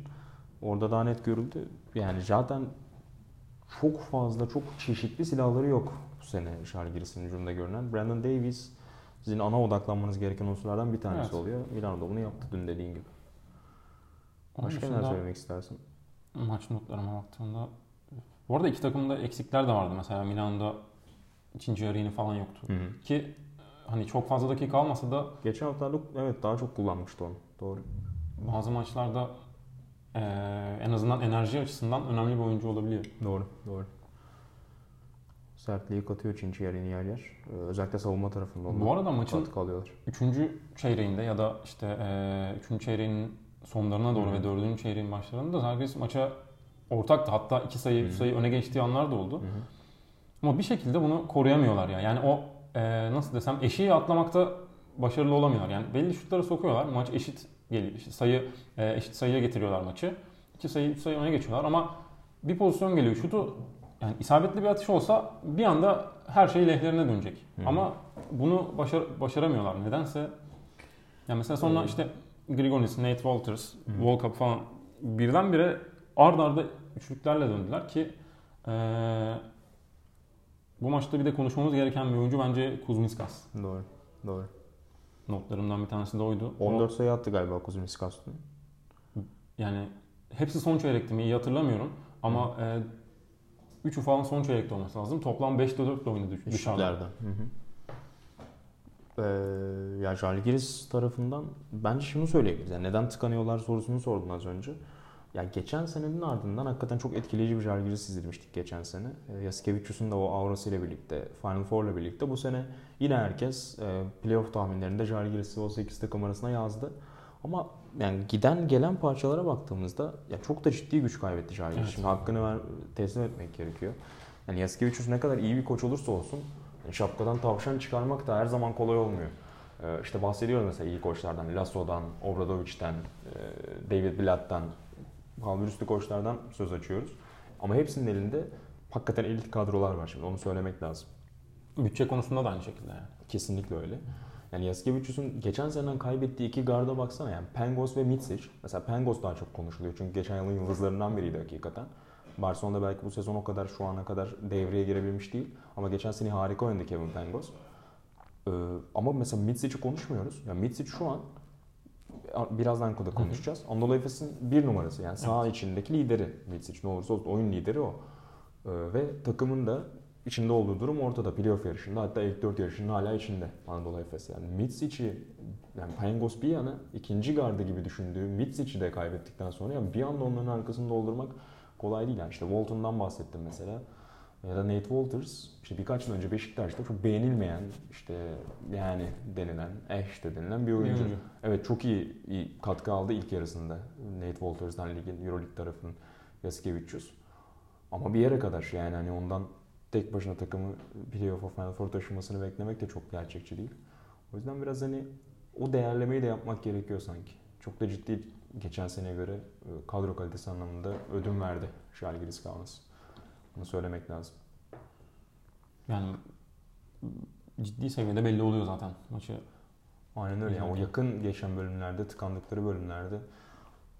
Orada daha net görüldü. Yani zaten çok fazla, çok çeşitli silahları yok bu sene Jalgiris'in hücumda görünen. Brandon Davies sizin ana odaklanmanız gereken unsurlardan bir tanesi Evet. oluyor. Milano'da bunu yaptı dün dediğin gibi. Onun Başka neler söylemek istersin? maç notlarıma baktığımda bu arada iki takımda eksikler de vardı. Mesela Milan'da ikinci yarı falan yoktu. Hı hı. Ki hani çok fazla dakika almasa da Geçen haftalık evet daha çok kullanmıştı onu. Doğru. bazı maçlarda eee, en azından enerji açısından önemli bir oyuncu olabiliyor. Doğru, doğru. Sertliği katıyor ikinci yer yer yer. Ee, özellikle savunma tarafında onlar Bu arada maçın alıyorlar. üçüncü çeyreğinde ya da işte eee üçüncü çeyreğin sonlarına doğru Hı hı. ve dördüncü çeyreğin başlarında Zalgiris maça ortaktı. Hatta iki sayı, Hı üç hı. sayı öne geçtiği anlar da oldu. Hı hı. Ama bir şekilde bunu koruyamıyorlar ya. Yani o eee, nasıl desem eşiği atlamakta başarılı olamıyorlar. Yani belli şutları sokuyorlar. Maç eşit geliyor. İşte sayı eee, eşit sayıya getiriyorlar maçı. İki sayı, üç sayı öne geçiyorlar ama bir pozisyon geliyor. Şutu yani isabetli bir atış olsa bir anda her şey lehlerine dönecek. Hı hı. Ama bunu başar, başaramıyorlar. Nedense yani mesela sonra Hı. işte Grigonis, Nate Walters, Hı. Volkap falan birdenbire ard arda üçlüklerle döndüler ki eee, bu maçta bir de konuşmamız gereken bir oyuncu bence Kuzmiskas. Doğru, doğru. Notlarımdan bir tanesi de oydu. O- 14 sayı attı galiba Kuzminskas dün. yani hepsi son çeyrekti mi iyi hatırlamıyorum. Ama e, 3'ü falan son çeyrekte olması lazım. Toplam 5'te 4 oynadı dışarıda. Üçlüklerden. Hı hı. Ee, ya Jalgiris tarafından bence şunu söyleyebiliriz. Yani neden tıkanıyorlar sorusunu sordun az önce. Ya geçen senenin ardından hakikaten çok etkileyici bir Jalgiris izlemiştik geçen sene. E, Yasikevicius'un da o aurasıyla birlikte, Final Four'la birlikte bu sene yine herkes e, playoff tahminlerinde Jalgiris'i o 8 takım arasına yazdı. Ama yani giden gelen parçalara baktığımızda ya çok da ciddi güç kaybetti Jalgiris. Evet. Şimdi hakkını ver, teslim etmek gerekiyor. Yani Yasikevicius ne kadar iyi bir koç olursa olsun yani şapkadan tavşan çıkarmak da her zaman kolay olmuyor. Ee, işte bahsediyoruz mesela iyi koçlardan, Lasso'dan, Obradovic'ten, e, David Blatt'tan, kalburüstü koçlardan söz açıyoruz. Ama hepsinin elinde hakikaten elit kadrolar var şimdi onu söylemek lazım. Bütçe konusunda da aynı şekilde yani. Kesinlikle öyle. Yani Yasikevicius'un geçen seneden kaybettiği iki garda baksana yani Pengos ve Mitsic. Mesela Pengos daha çok konuşuluyor çünkü geçen yılın yıldızlarından biriydi hakikaten. Barcelona'da belki bu sezon o kadar şu ana kadar devreye girebilmiş değil. Ama geçen sene harika oynadı Kevin Pengos. Ee, ama mesela Mitsic'i konuşmuyoruz. Yani Mitsic şu an birazdan da konuşacağız. Anadolu Efes'in bir numarası. Yani saha içindeki lideri Mitsic. Ne olursa olsun oyun lideri o. Ee, ve takımın da içinde olduğu durum ortada. Playoff yarışında hatta ilk 4 yarışında hala içinde Anadolu Efes. Yani Mitsic'i yani Pangos bir yana ikinci gardı gibi düşündüğü Mitsic'i de kaybettikten sonra yani bir anda onların arkasını doldurmak kolay değil. Yani işte Walton'dan bahsettim mesela. Ya da Nate Walters işte birkaç yıl önce Beşiktaş'ta çok beğenilmeyen işte yani denilen eh işte denilen bir oyuncu. Oyuncu. Evet çok iyi, iyi katkı aldı ilk yarısında Nate Walters'dan ligin Euroleague tarafının Yasikevicius. Ama bir yere kadar yani hani ondan tek başına takımı playoff'a Final Four taşımasını beklemek de çok gerçekçi değil. O yüzden biraz hani o değerlemeyi de yapmak gerekiyor sanki. Çok da ciddi geçen seneye göre e, kadro kalitesi anlamında ödün verdi Žalgiris Kaunas. Bunu söylemek lazım. Yani ciddi seviyede belli oluyor zaten maçı. Aynen öyle. Yani o yakın geçen bölümlerde, tıkandıkları bölümlerde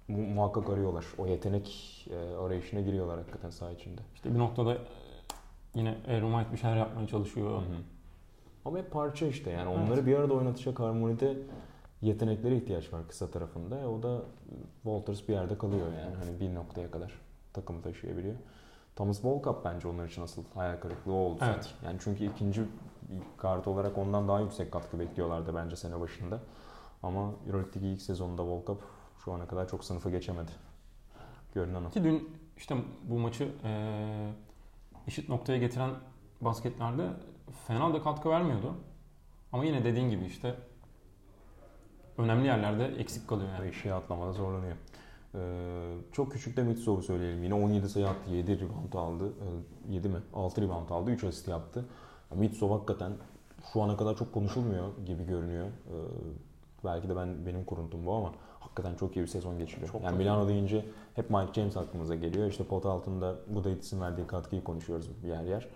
mu- muhakkak arıyorlar. O yetenek e, arayışına giriyorlar hakikaten saha içinde. İşte bir noktada yine Aaron White bir şeyler yapmaya çalışıyor. Hı hı. Ama hep parça işte yani Evet. onları bir arada oynatacak harmonide yeteneklere ihtiyaç var kısa tarafında. E, O da Walters bir yerde kalıyor yani hani bir noktaya kadar takımı taşıyabiliyor. Thomas Volkap bence onlar için asıl hayal kırıklığı oldu. Evet. sanki. Yani çünkü ikinci kart olarak ondan daha yüksek katkı bekliyorlardı bence sene başında. Ama Euroleague'deki ilk sezonunda Volkap şu ana kadar çok sınıfı geçemedi. Görünen o. Ki dün işte bu maçı e, eşit noktaya getiren basketlerde fena da katkı vermiyordu. Ama yine dediğin gibi işte önemli yerlerde eksik kalıyor yani. İşe atlamada zorlanıyor. Ee, çok küçük de Mitsov'u söyleyelim. Yine 17 sayı attı, 7 rebound aldı. Ee, 7 mi? 6 rebound aldı, 3 asist yaptı. Mitsov hakikaten şu ana kadar çok konuşulmuyor gibi görünüyor. Ee, belki de ben benim kuruntum bu ama hakikaten çok iyi bir sezon geçiriyor. Çok yani Milano deyince hep Mike James aklımıza geliyor. İşte pot altında Gudaitis'in verdiği katkıyı konuşuyoruz yer yer.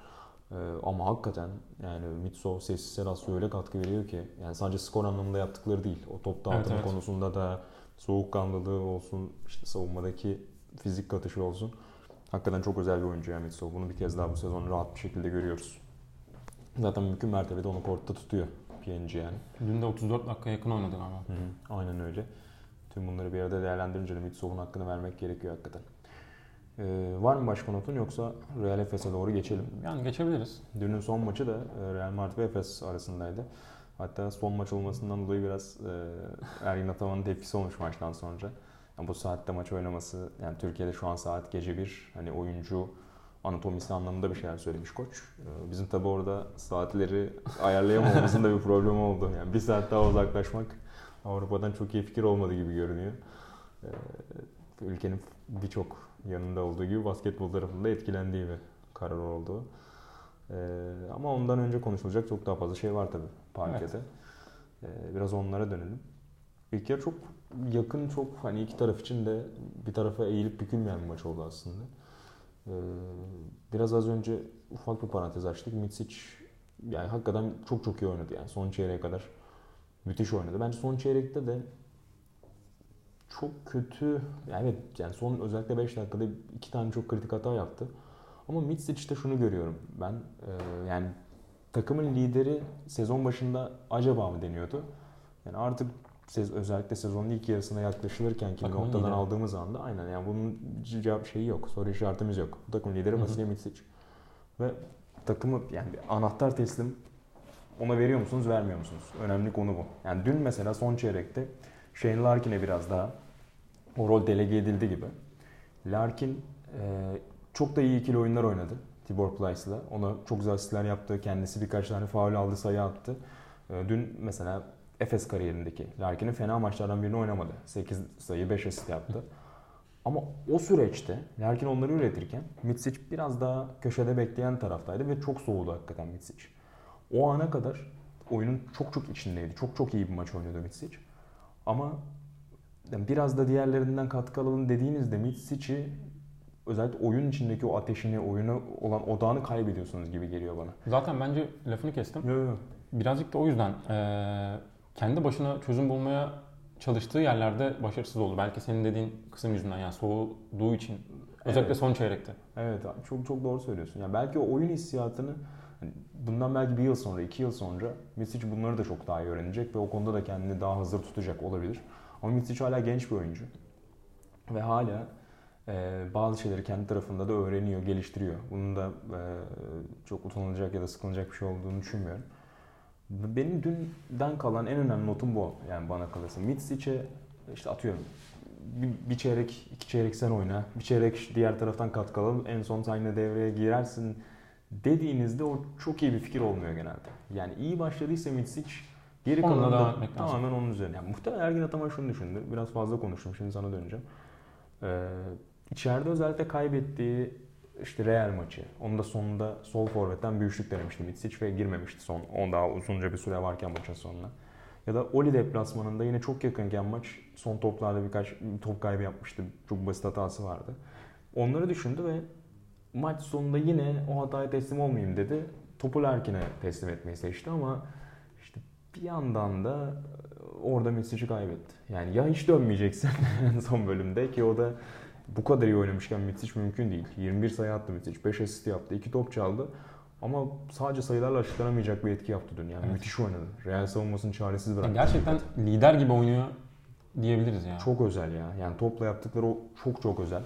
Ee, ama hakikaten yani Mitsov sessiz sedaslı öyle katkı veriyor ki yani sadece skor anlamında yaptıkları değil. O top dağıtımı Evet, evet. konusunda da soğukkanlılığı olsun, işte savunmadaki fizik katışı olsun. Hakikaten çok özel bir oyuncu yani Mitsov. Bunu bir kez daha bu sezon rahat bir şekilde görüyoruz. Zaten mümkün mertebede onu kortta tutuyor PNG yani. Dün de 34 dakika yakın oynadı galiba. Hı, aynen öyle. Tüm bunları bir arada değerlendirince de Mitsov'un hakkını vermek gerekiyor hakikaten. Ee, var mı başka notun yoksa Real Efes'e doğru geçelim. Yani geçebiliriz. Dünün son maçı da e, Real Madrid ve Efes arasındaydı. Hatta son maç olmasından dolayı biraz e, Ergin Ataman'ın tepkisi olmuş maçtan sonra. Yani bu saatte maç oynaması, yani Türkiye'de şu an saat gece bir, hani oyuncu anatomisi anlamında bir şeyler söylemiş koç. E, Bizim tabi orada saatleri ayarlayamamamızın da bir problemi oldu. Yani bir saat daha uzaklaşmak Avrupa'dan çok iyi fikir olmadı gibi görünüyor. E, Ülkenin birçok yanında olduğu gibi basketbol tarafında etkilendiği bir karar oldu. Ee, ama ondan önce konuşulacak çok daha fazla şey var tabii parkede. Ee, biraz onlara dönelim. İlk yarı çok yakın, çok hani iki taraf için de bir tarafa eğilip bükülmeyen bir maç oldu aslında. Ee, biraz az önce ufak bir parantez açtık. Mitsic yani hakikaten çok çok iyi oynadı yani son çeyreğe kadar müthiş oynadı. Bence son çeyrekte de çok kötü yani evet yani son özellikle 5 dakikada iki tane çok kritik hata yaptı. Ama Mitsic'te şunu görüyorum ben e, yani takımın lideri sezon başında acaba mı deniyordu? Yani artık sez- özellikle sezonun ilk yarısına yaklaşılırken ki Takımın noktadan lideri. aldığımız anda aynen yani bunun cevap şeyi yok. Soru işaretimiz yok. Bu takımın lideri. Vasilya Mitsic. Ve takımı yani anahtar teslim ona veriyor musunuz, vermiyor musunuz? Önemli konu bu. Yani dün mesela son çeyrekte Shane Larkin'e biraz daha o rol delege edildi gibi. Larkin e, çok da iyi ikili oyunlar oynadı Tibor Plyce'la. Ona çok güzel asistler yaptı. Kendisi birkaç tane faul aldı, sayı attı. E, dün mesela Efes kariyerindeki Larkin'in fena maçlardan birini oynamadı. 8 sayı, 5 asist yaptı. Ama o süreçte Larkin onları üretirken Mitsic biraz daha köşede bekleyen taraftaydı ve çok soğudu hakikaten Mitsic. O ana kadar oyunun çok çok içindeydi. Çok çok iyi bir maç oynuyordu Mitsic. Ama yani biraz da diğerlerinden katkı alalım dediğinizde Mitsic'i özellikle oyun içindeki o ateşini, oyuna olan odağını kaybediyorsunuz gibi geliyor bana. Zaten bence lafını kestim. Yok yok. Birazcık da o yüzden eee, kendi başına çözüm bulmaya çalıştığı yerlerde başarısız oldu. Belki senin dediğin kısım yüzünden yani soğuduğu için. Özellikle Evet. son çeyrekte. Evet çok çok doğru söylüyorsun. Yani belki o oyun hissiyatını hani bundan belki bir yıl sonra, iki yıl sonra Misic bunları da çok daha iyi öğrenecek ve o konuda da kendini daha hazır tutacak olabilir. Ama Misic hala genç bir oyuncu. Ve hala e, bazı şeyleri kendi tarafında da öğreniyor, geliştiriyor. Bunun da e, çok utanılacak ya da sıkılacak bir şey olduğunu düşünmüyorum. Benim dünden kalan en önemli notum bu yani bana kalırsa. Mitsic'e işte atıyorum bir, bir çeyrek, iki çeyrek sen oyna, bir çeyrek diğer taraftan katkı alalım, en son sen devreye girersin dediğinizde o çok iyi bir fikir olmuyor genelde. Yani iyi başladıysa Mitsic geri etmek lazım. tamamen onun üzerine. Yani muhtemelen Ergin Ataman şunu düşündü. Biraz fazla konuştum şimdi sana döneceğim. Ee, içeride özellikle kaybettiği işte Real maçı. Onun da sonunda sol forvetten bir üçlük denemişti Mitsic ve girmemişti son. On daha uzunca bir süre varken maçın sonuna. Ya da Oli deplasmanında yine çok yakınken maç son toplarda birkaç top kaybı yapmıştı. Çok basit hatası vardı. Onları düşündü ve maç sonunda yine o hataya teslim olmayayım dedi. Topu Larkin'e teslim etmeyi seçti ama işte bir yandan da orada Mitsic'i kaybetti. Yani ya hiç dönmeyeceksin en son bölümde ki o da bu kadar iyi oynamışken Mitsic mümkün değil. 21 sayı attı Mitsic, 5 asist yaptı, 2 top çaldı. Ama sadece sayılarla açıklanamayacak bir etki yaptı dün. Yani Evet. müthiş oynadı. Real savunmasını çaresiz bıraktı. Yani gerçekten lider gibi oynuyor diyebiliriz ya. Çok özel ya. Yani topla yaptıkları o çok çok özel.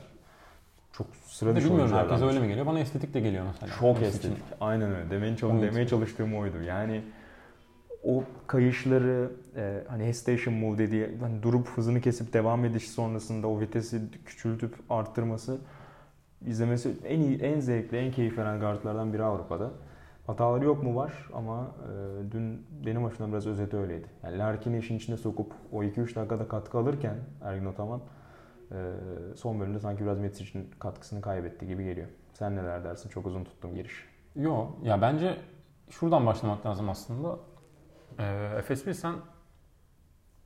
Çok sıra dışı bilmiyorum herkese öyle mi geliyor? Bana estetik de geliyor mesela. Çok Messi estetik. için. Aynen öyle. Demeye, çalış- demeye çalıştığım oydu. Yani o kayışları e, hani hesitation move dediği hani durup hızını kesip devam ediş sonrasında o vitesi küçültüp arttırması izlemesi en iyi, en zevkli, en keyif veren guardlardan biri Avrupa'da. Hataları yok mu var ama e, dün benim açımdan biraz özeti öyleydi. Yani Larkin'i işin içine sokup o 2-3 dakikada katkı alırken Ergin Ataman son bölümde sanki biraz Metsic'in katkısını kaybetti gibi geliyor. Sen neler dersin? Çok uzun tuttum giriş. Yo ya bence şuradan başlamak lazım aslında. Ee, Efes bir sen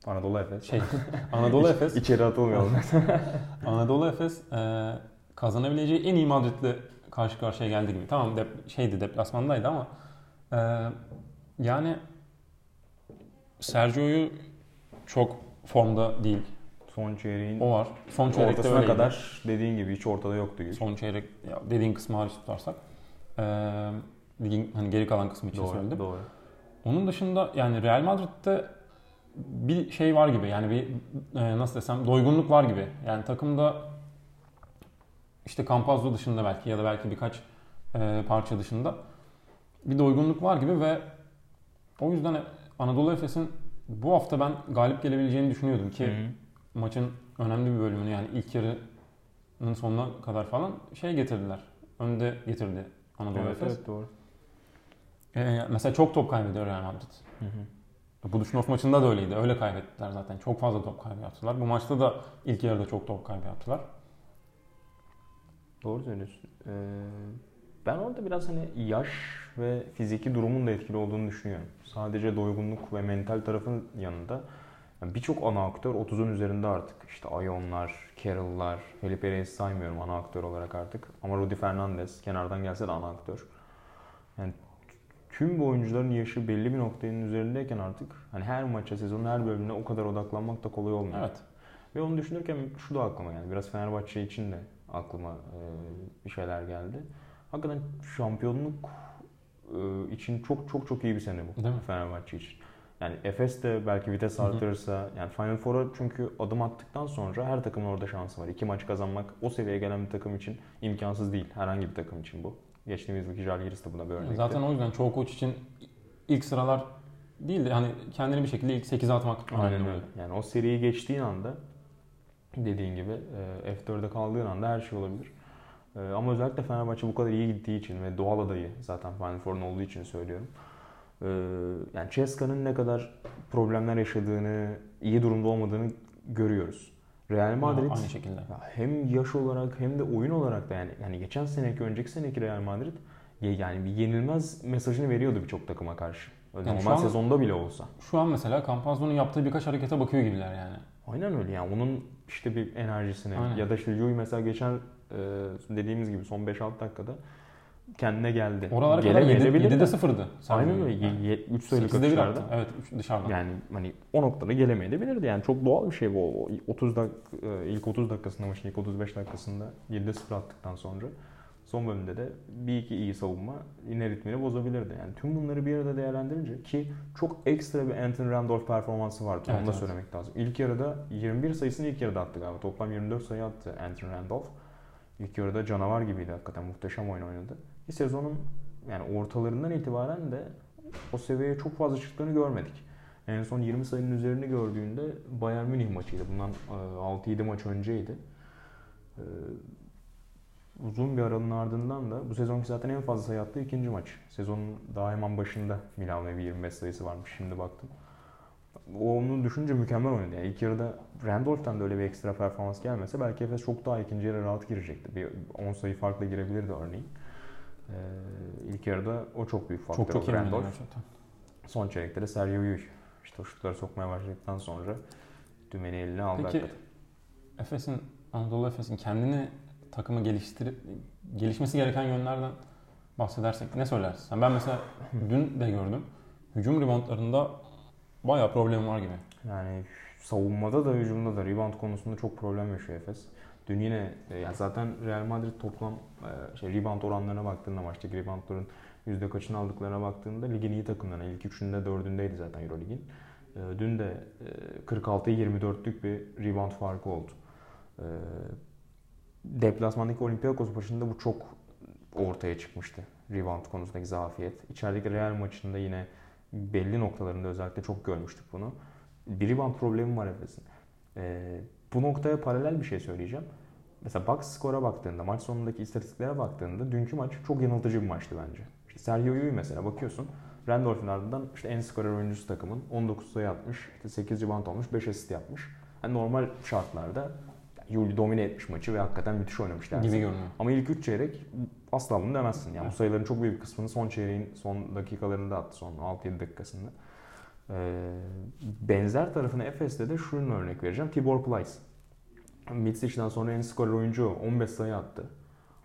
Anadolu Efes. şey Anadolu Efes İçeri atılmayalım. Anadolu Efes e, kazanabileceği en iyi Madrid'le karşı karşıya geldi gibi. Tamam dep- şeydi deplasmandaydı ama e, yani Sergio'yu çok formda değil. Son çeyreğin O var. Son çeyrekte ortasına öyleydi. kadar dediğin gibi hiç ortada yoktu. Güç. Son çeyrek ya dediğin kısmı hariç tutarsak. E, ligin hani geri kalan kısmı için söyledim. doğru. Onun dışında yani Real Madrid'de bir şey var gibi yani bir e, nasıl desem doygunluk var gibi. Yani takımda işte Campazzo dışında belki ya da belki birkaç e, parça dışında bir doygunluk var gibi ve o yüzden Anadolu Efes'in bu hafta ben galip gelebileceğini düşünüyordum ki Hı hı. Maçın önemli bir bölümünü yani ilk yarının sonuna kadar falan şey getirdiler. Önde getirdi Anadolu Evet, Efes. evet, doğru. E, mesela çok top kaybediyor Real Madrid. Hı hı. Buduşnov maçında da öyleydi. Öyle kaybettiler zaten. Çok fazla top kaybı yaptılar. Bu maçta da ilk yarıda çok top kaybı yaptılar. Doğru söylüyorsun. Ee, ben orada biraz hani yaş ve fiziki durumun da etkili olduğunu düşünüyorum. Sadece doygunluk ve mental tarafın yanında yani birçok ana aktör 30'un üzerinde artık. İşte Ayonlar, Carroll'lar, Felipe Reyes saymıyorum ana aktör olarak artık. Ama Rudy Fernandez kenardan gelse de ana aktör. Yani tüm bu oyuncuların yaşı belli bir noktanın üzerindeyken artık hani her maça, sezonun her bölümüne o kadar odaklanmak da kolay olmuyor. Evet. Ve onu düşünürken şu da aklıma geldi. Biraz Fenerbahçe için de aklıma bir şeyler geldi. Hakikaten şampiyonluk için çok çok çok iyi bir sene bu Değil mi? Fenerbahçe için. Yani Efes de belki vites artırırsa, yani Final Four'a çünkü adım attıktan sonra her takımın orada şansı var. İki maç kazanmak o seviyeye gelen bir takım için imkansız değil. Herhangi bir takım için bu. Geçtiğimiz yılki Žalgiris de buna bir örnekti. Zaten o yüzden çoğu koç için ilk sıralar değil de hani kendini bir şekilde ilk 8'e atmak Aynen öyle. Yani o seriyi geçtiğin anda dediğin gibi e, F4'e kaldığın anda her şey olabilir. E, Ama özellikle Fenerbahçe bu kadar iyi gittiği için ve doğal adayı zaten Final Four'un olduğu için söylüyorum. E, Yani Ceska'nın ne kadar problemler yaşadığını, iyi durumda olmadığını görüyoruz. Real Madrid Aynı şekilde. hem yaş olarak hem de oyun olarak da yani yani geçen seneki önceki seneki Real Madrid ya- yani bir yenilmez mesajını veriyordu birçok takıma karşı. Yani Normal an- sezonda bile olsa. Şu an mesela Campazzo'nun yaptığı birkaç harekete bakıyor gibiler yani. Aynen öyle yani onun işte bir enerjisine Aynen. ya da işte Yui mesela geçen e, dediğimiz gibi son 5-6 dakikada kendine geldi. Oralara kadar 7, Gelemeyebilir 7'de de. 0'dı. Aynen öyle. 3 sayılık 8'de 1 atışlarda. Evet üç dışarıdan. Yani hani o noktada gelemeyebilirdi yani çok doğal bir şey bu. O 30 dak e, ilk 30 dakikasında maçın ilk 35 dakikasında 7'de 0 attıktan sonra son bölümde de bir iki iyi savunma yine ritmini bozabilirdi. Yani tüm bunları bir arada değerlendirince ki çok ekstra bir Anthony Randolph performansı vardı. Evet, Onu da evet. söylemek lazım. İlk yarıda 21 sayısını ilk yarıda attı galiba. Toplam 24 sayı attı Anthony Randolph. İlk yarıda canavar gibiydi hakikaten. Muhteşem oyun oynadı. Bir sezonun yani ortalarından itibaren de o seviyeye çok fazla çıktığını görmedik. En son 20 sayının üzerini gördüğünde Bayern Münih maçıydı. Bundan 6-7 maç önceydi. Ee, uzun bir aranın ardından da bu sezonki zaten en fazla sayı attığı ikinci maç. Sezonun daha hemen başında Milan'la bir 25 sayısı varmış. Şimdi baktım. O onu düşünce mükemmel oynadı. Yani ilk yarıda Randolph'tan da öyle bir ekstra performans gelmese belki Efes çok daha ikinci yarı rahat girecekti. Bir 10 sayı farklı girebilirdi örneğin. Ee, ilk yarıda o çok büyük faktör. Çok çok Randolph. gerçekten. Son çeyrekte de Sergio Yui. İşte o şutları sokmaya başladıktan sonra dümeni eline aldı Peki hakikaten. Efes'in, Anadolu Efes'in kendini takımı geliştirip gelişmesi gereken yönlerden bahsedersek ne söylersin? Ben mesela dün de gördüm. Hücum reboundlarında bayağı problem var gibi. Yani savunmada da hücumda da rebound konusunda çok problem yaşıyor Efes. Dün yine e, yani zaten Real Madrid toplam e, şey rebound oranlarına baktığında maçtaki reboundların yüzde kaçını aldıklarına baktığında ligin iyi takımlarına ilk üçünde dördündeydi zaten Eurolig'in. E, Dün de e, 46'ya 24'lük bir rebound farkı oldu. Deplasmandaki Olympiakos başında bu çok ortaya çıkmıştı. Rebound konusundaki zafiyet. İçerideki Real maçında yine belli noktalarında özellikle çok görmüştük bunu. Bir rebound problemi var Efes'in. Ee, bu noktaya paralel bir şey söyleyeceğim. Mesela box skora baktığında, maç sonundaki istatistiklere baktığında dünkü maç çok yanıltıcı bir maçtı bence. İşte Sergio Yui mesela bakıyorsun. Randolph'un ardından işte en skorer oyuncusu takımın 19 sayı atmış, işte 8 rebound olmuş, 5 asist yapmış. Yani normal şartlarda Yuli domine etmiş maçı ve hakikaten müthiş oynamış dersin. Gibi görünüyor. Ama ilk 3 çeyrek asla bunu demezsin. Yani bu sayıların çok büyük kısmını son çeyreğin son dakikalarında attı. Son 6-7 dakikasında. Ee, benzer tarafına Efes'te de şunu örnek vereceğim. Tibor Plyce. Mitsic'den sonra en skorer oyuncu o. 15 sayı attı.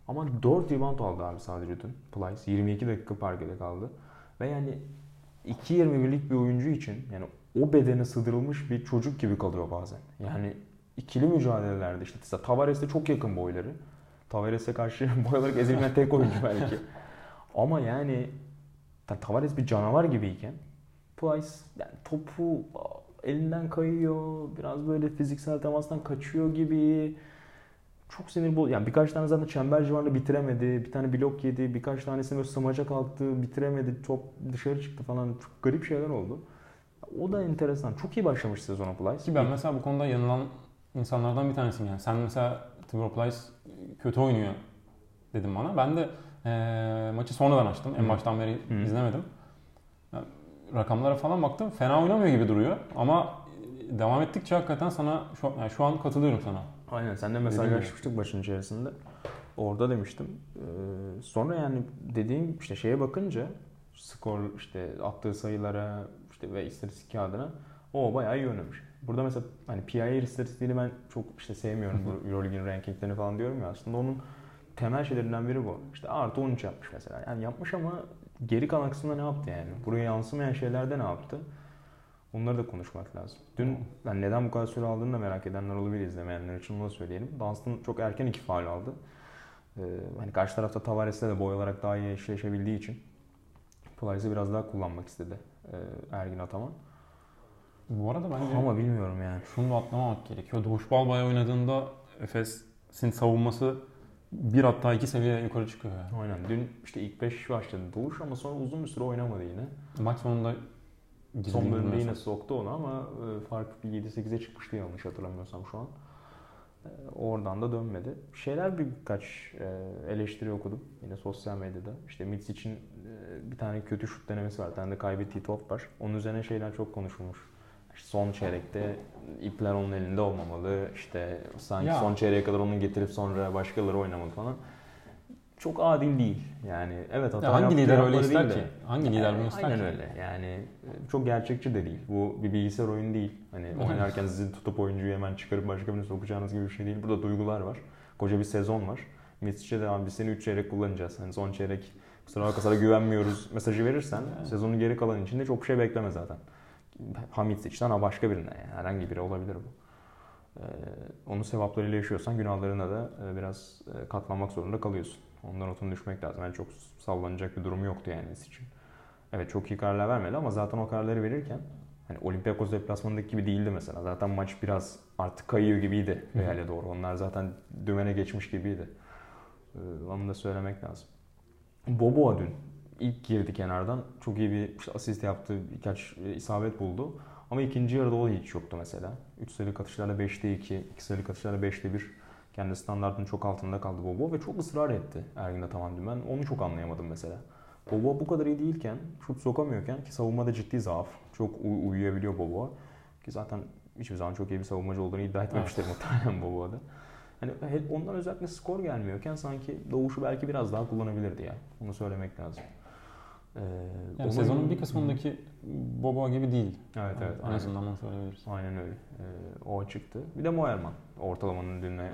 Ama 4 rebound aldı abi sadece dün Plyce. 22 dakika parkede kaldı. Ve yani 2.21'lik bir oyuncu için yani o bedene sığdırılmış bir çocuk gibi kalıyor bazen. Yani ikili mücadelelerde işte mesela Tavares'te çok yakın boyları. Tavares'e karşı boy olarak ezilmeyen tek oyuncu belki. Ama yani ta- Tavares bir canavar gibiyken Plyce yani topu elinden kayıyor. Biraz böyle fiziksel temastan kaçıyor gibi. Çok sinir bol. Yani birkaç tane zaten çember civarında bitiremedi. Bir tane blok yedi. Birkaç tanesini böyle smaca kalktı. Bitiremedi. Top dışarı çıktı falan. Çok garip şeyler oldu. O da enteresan. Çok iyi başlamış sezona Plyce. Ki ben mesela bu konuda yanılan insanlardan bir tanesiyim yani. Sen mesela Tibor Plyce kötü oynuyor dedim bana. Ben de eee, maçı sonradan açtım. En baştan beri Hı. izlemedim. Rakamlara falan baktım. Fena oynamıyor gibi duruyor. Ama devam ettikçe hakikaten sana şu, yani şu an katılıyorum sana. Aynen sen de Dediğim mesajlaşmıştık başın içerisinde. Orada demiştim. Ee, sonra yani dediğim işte şeye bakınca skor işte attığı sayılara işte ve istatistik kağıdına o bayağı iyi oynamış. Burada mesela hani PIR istatistiğini ben çok işte sevmiyorum bu Euroleague'in rankinglerini falan diyorum ya aslında onun temel şeylerinden biri bu. İşte artı 13 yapmış mesela. Yani yapmış ama geri kalan kısmında ne yaptı yani? Buraya yansımayan şeylerde ne yaptı? Onları da konuşmak lazım. Dün yani neden bu kadar süre aldığını da merak edenler olabilir izlemeyenler için onu da söyleyelim. Dunstan çok erken iki faal aldı. Ee, hani karşı tarafta Tavares'le de boy olarak daha iyi eşleşebildiği için Plyce'ı biraz daha kullanmak istedi e, Ergin Ataman. Bu arada bence Ama bilmiyorum yani. şunu da atlamamak gerekiyor. Doğuş Balbay oynadığında Efes'in savunması bir hatta iki seviye yukarı çıkıyor. Yani. Aynen. Dün işte ilk 5 başladı Doğuş ama sonra uzun bir süre oynamadı yine. Maç sonunda Son bölümde yine soktu onu ama e, fark bir 7-8'e çıkmıştı yanlış hatırlamıyorsam şu an. E, Oradan da dönmedi. Şeyler bir- birkaç e, eleştiri okudum yine sosyal medyada. İşte Mitch için bir tane kötü şut denemesi var. Bir tane de kaybettiği top var. Onun üzerine şeyler çok konuşulmuş. Son çeyrekte ipler onun elinde olmamalı. İşte sanki Ya. son çeyreğe kadar onu getirip sonra başkaları oynamalı falan. Çok adil değil. Yani evet hata Ya hangi lider öyle ister ki? de. Hangi lider bunu Yani ister Aynen ki? öyle. Yani e, çok gerçekçi de değil. Bu bir bilgisayar oyunu değil. Hani oynarken sizin tutup oyuncuyu hemen çıkarıp başka birine sokacağınız gibi bir şey değil. Burada duygular var. Koca bir sezon var. Misic'e de abi biz seni 3 çeyrek kullanacağız. Hani son çeyrek kusura bakma sana güvenmiyoruz mesajı verirsen Yani. sezonun geri kalan içinde çok şey bekleme zaten. Ha Misic'den ha başka birine yani. Herhangi biri olabilir bu. Ee, onun sevaplarıyla yaşıyorsan günahlarına da e, biraz e, katlanmak zorunda kalıyorsun. Ondan notunu düşmek lazım. Yani çok sallanacak bir durum yoktu yani için. Evet çok iyi kararlar vermedi ama zaten o kararları verirken hani Olympiakos deplasmanındaki gibi değildi mesela. Zaten maç biraz artık kayıyor gibiydi. Real'e doğru. Onlar zaten dümene geçmiş gibiydi. Ee, onu da söylemek lazım. Boboa dün ilk girdi kenardan. Çok iyi bir işte asist yaptı. Birkaç e, isabet buldu. Ama ikinci yarıda o hiç yoktu mesela. 3 sayılık atışlarla 5'te 2, 2 sayılık atışlarla 5'te 1. Kendi standartının çok altında kaldı Bobo ve çok ısrar etti Ergin Ataman dün. Ben onu çok anlayamadım mesela. Bobo bu kadar iyi değilken, şut sokamıyorken ki savunmada ciddi zaaf. Çok uy- uyuyabiliyor Bobo. Ki zaten hiçbir zaman çok iyi bir savunmacı olduğunu iddia etmemiştir muhtemelen Bobo'da. Hani ondan özellikle skor gelmiyorken sanki Doğuş'u belki biraz daha kullanabilirdi ya. Onu söylemek lazım. Ee, Yani onun- sezonun bir kısmındaki Boba gibi değil. Evet evet. En azından onu söyleyebiliriz. Aynen öyle. Ee, o çıktı. Bir de Moerman. Ortalamanın dünle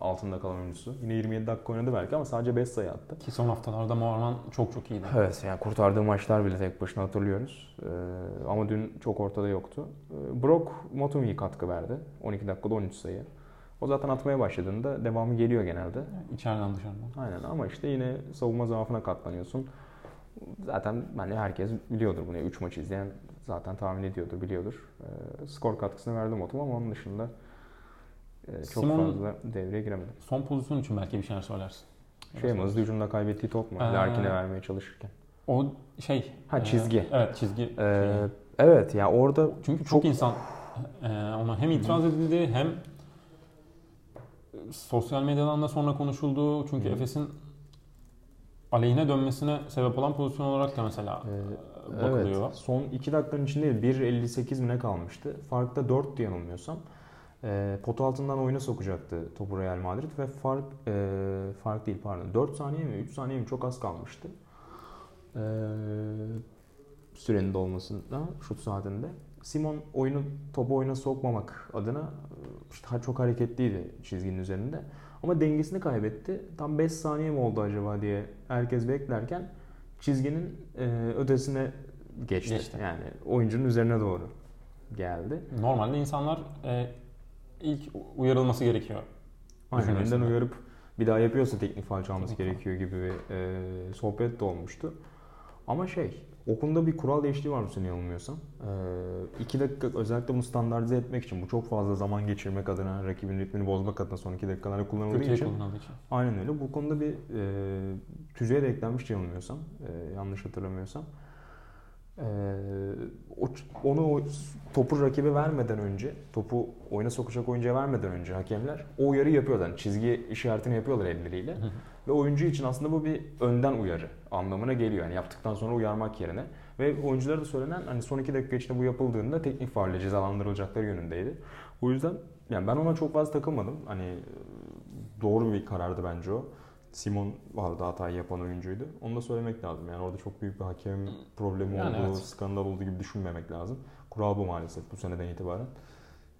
altında kalan oyuncusu. Yine 27 dakika oynadı belki ama sadece 5 sayı attı. Ki son haftalarda Moerman çok çok iyiydi. Evet yani kurtardığı maçlar bile tek başına hatırlıyoruz. Ee, ama dün çok ortada yoktu. Ee, Brock Motumi'ye katkı verdi. 12 dakikada 13 sayı. O zaten atmaya başladığında devamı geliyor genelde. İçeriden dışarıdan. Aynen ama işte yine savunma zaafına katlanıyorsun. Zaten bence herkes biliyordur bunu. 3 maç izleyen zaten tahmin ediyordur, biliyordur. Ee, skor katkısını verdi Motum ama onun dışında e, çok Simon'un- fazla devreye giremedi. Son pozisyon için belki bir şeyler söylersin. Şey mi hızlı hücumda kaybettiği top mu? Ee, Larkin'e vermeye çalışırken. O şey. Ha, çizgi. evet çizgi. Şeyi. evet ya orada Çünkü çok, insan e, ona hem itiraz edildi hem sosyal medyadan da sonra konuşuldu. Çünkü. Efes'in aleyhine dönmesine sebep olan pozisyon olarak da mesela e, e, bakılıyor. Evet, son 2 dakikanın içinde 1.58 mi ne kalmıştı? Farkta 4 diye yanılmıyorsam. E, pot altından oyuna sokacaktı topu Real Madrid ve fark e, fark değil pardon 4 saniye mi 3 saniye mi çok az kalmıştı. E, sürenin dolmasında şut saatinde. Simon oyunu topu oyuna sokmamak adına e, işte çok hareketliydi çizginin üzerinde. Ama dengesini kaybetti. Tam 5 saniye mi oldu acaba diye herkes beklerken çizginin e, ötesine geçti. Geçti. Yani oyuncunun üzerine doğru geldi. Normalde insanlar e, ilk uyarılması gerekiyor. Aynen önden uyarıp bir daha yapıyorsa teknik faul çalması gerekiyor gibi bir e, sohbet de olmuştu. Ama şey, o konuda bir kural değişikliği var mı seni yanılmıyorsam? E, iki dakika özellikle bunu standartize etmek için, bu çok fazla zaman geçirmek adına, rakibin ritmini bozmak adına son iki dakikalarda kullanıldığı Kötüye için. kullanıldığı için. Aynen öyle. Bu konuda bir e, tüzüğe de eklenmiş yanılmıyorsam, e, yanlış hatırlamıyorsam. E, o, onu o topu rakibe vermeden önce, topu oyuna sokacak oyuncuya vermeden önce hakemler o uyarı yapıyorlar. Yani çizgi işaretini yapıyorlar elleriyle. Ve oyuncu için aslında bu bir önden uyarı anlamına geliyor. Yani yaptıktan sonra uyarmak yerine. Ve oyunculara da söylenen hani son iki dakika içinde bu yapıldığında teknik faulle cezalandırılacakları yönündeydi. O yüzden yani ben ona çok fazla takılmadım. Hani e, doğru bir karardı bence o. Simon vardı hatayı yapan oyuncuydu. Onu da söylemek lazım. Yani orada çok büyük bir hakem problemi Yani olduğu, evet. skandal olduğu gibi düşünmemek lazım. Kural bu maalesef bu seneden itibaren.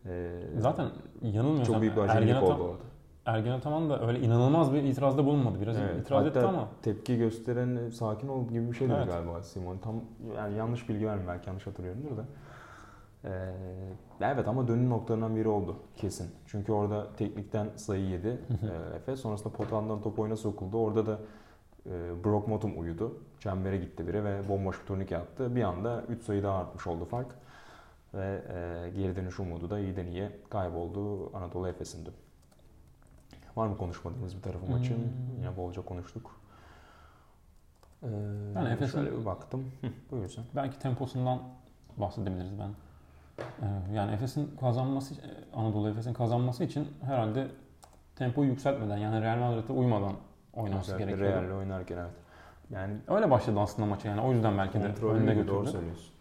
Ee, Zaten yanılmıyorsam çok büyük bir Ergen, oldu orada. Ergen Ataman da öyle inanılmaz bir itirazda bulunmadı. Biraz Evet, itiraz etti ama tepki gösteren e, sakin ol gibi bir şey dedi Evet. galiba Simon. Tam yani yanlış bilgi vermeyeyim belki yanlış hatırlıyorumdur da. Ee, evet ama dönüm noktalarından biri oldu kesin. Çünkü orada teknikten sayı yedi e, Efe. Sonrasında potandan top oyuna sokuldu. Orada da e, Brock Motum uyudu. Çembere gitti biri ve bomboş bir turnike attı. Bir anda 3 sayı daha artmış oldu fark. Ve e, geri dönüş umudu da iyiden iyiye kayboldu Anadolu Efes'in dün. Var mı konuşmadığımız bir tarafı maçın? Hmm. Yine bolca konuştuk. Ee, Yani Efes'in- şöyle bir baktım. Hı, buyur sen. belki temposundan bahsedebiliriz ben. Ee, Yani Efes'in kazanması, Anadolu Efes'in kazanması için herhalde tempoyu yükseltmeden yani Real Madrid'e uymadan oynaması Özellikle gerekiyor. Real'le oynarken evet. Yani Öyle başladı aslında maça yani o yüzden belki de önüne gibi, doğru götürdü. söylüyorsun.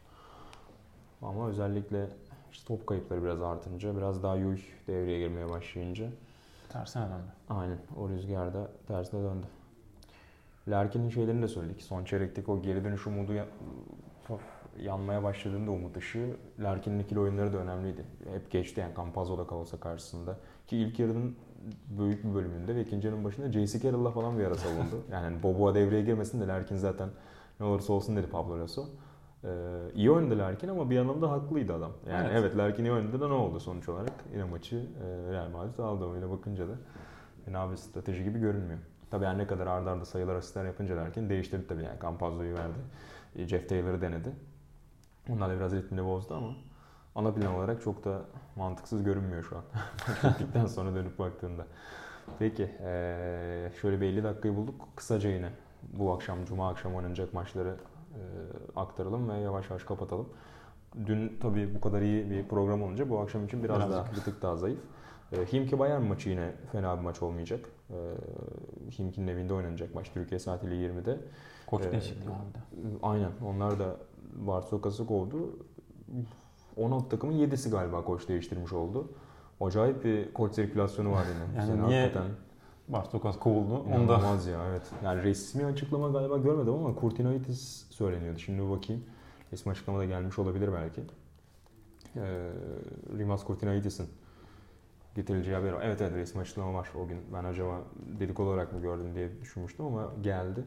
Ama özellikle işte top kayıpları biraz artınca, biraz daha Yuy devreye girmeye başlayınca Tersine döndü. aynen o rüzgar da tersine döndü. Larkin'in şeylerini de söyledik. Son çeyrekteki o geri dönüş umudu ya- yanmaya başladığında umut ışığı Larkin'in ikili oyunları da önemliydi. Hep geçti yani Campazzo'da kalsa karşısında. Ki ilk yarının büyük bir bölümünde ve ikinci yarının başında J.C. Carroll'la falan bir ara savundu. Yani Boboa devreye girmesin de Larkin zaten ne olursa olsun dedi Pablo Lasso. Ee, iyi oynadı Larkin ama bir yandan da haklıydı adam. Yani Evet. evet, Larkin iyi oynadı da ne oldu sonuç olarak? Yine maçı e, Real Madrid aldı. Öyle bakınca da fena bir strateji gibi görünmüyor. Tabii her ne kadar arda arda sayılar asistler yapınca Larkin değiştirdi tabii yani. Campazzo'yu verdi. E, Jeff Taylor'ı denedi. Onlar da biraz ritmini bozdu ama ana plan olarak çok da mantıksız görünmüyor şu an. Maç bittikten sonra dönüp baktığında. Peki ee, şöyle bir 50 dakikayı bulduk. Kısaca yine bu akşam Cuma akşam oynanacak maçları e, aktaralım ve yavaş yavaş kapatalım. Dün tabii bu kadar iyi bir program olunca bu akşam için biraz Birazcık. daha bir tık daha zayıf. E, Himki Bayern maçı yine fena bir maç olmayacak. E, Himki'nin evinde oynanacak maç Türkiye saatiyle 20'de. Koç Ee, değişikliği de. Aynen onlar da Bartokas'ı kovdu. 16 takımın 7'si galiba koç değiştirmiş oldu. Acayip bir koç sirkülasyonu var yine. Yani niye hakikaten Bartokas kovuldu? İnanılmaz ya evet. Yani resmi açıklama galiba görmedim ama Kurtinaitis söyleniyordu. Şimdi bakayım. Resmi açıklama da gelmiş olabilir belki. Ee, Rimas Kurtinaitis'in getirileceği haber var. Evet evet resmi açıklama var o gün. Ben acaba dedikodu olarak mı gördüm diye düşünmüştüm ama geldi.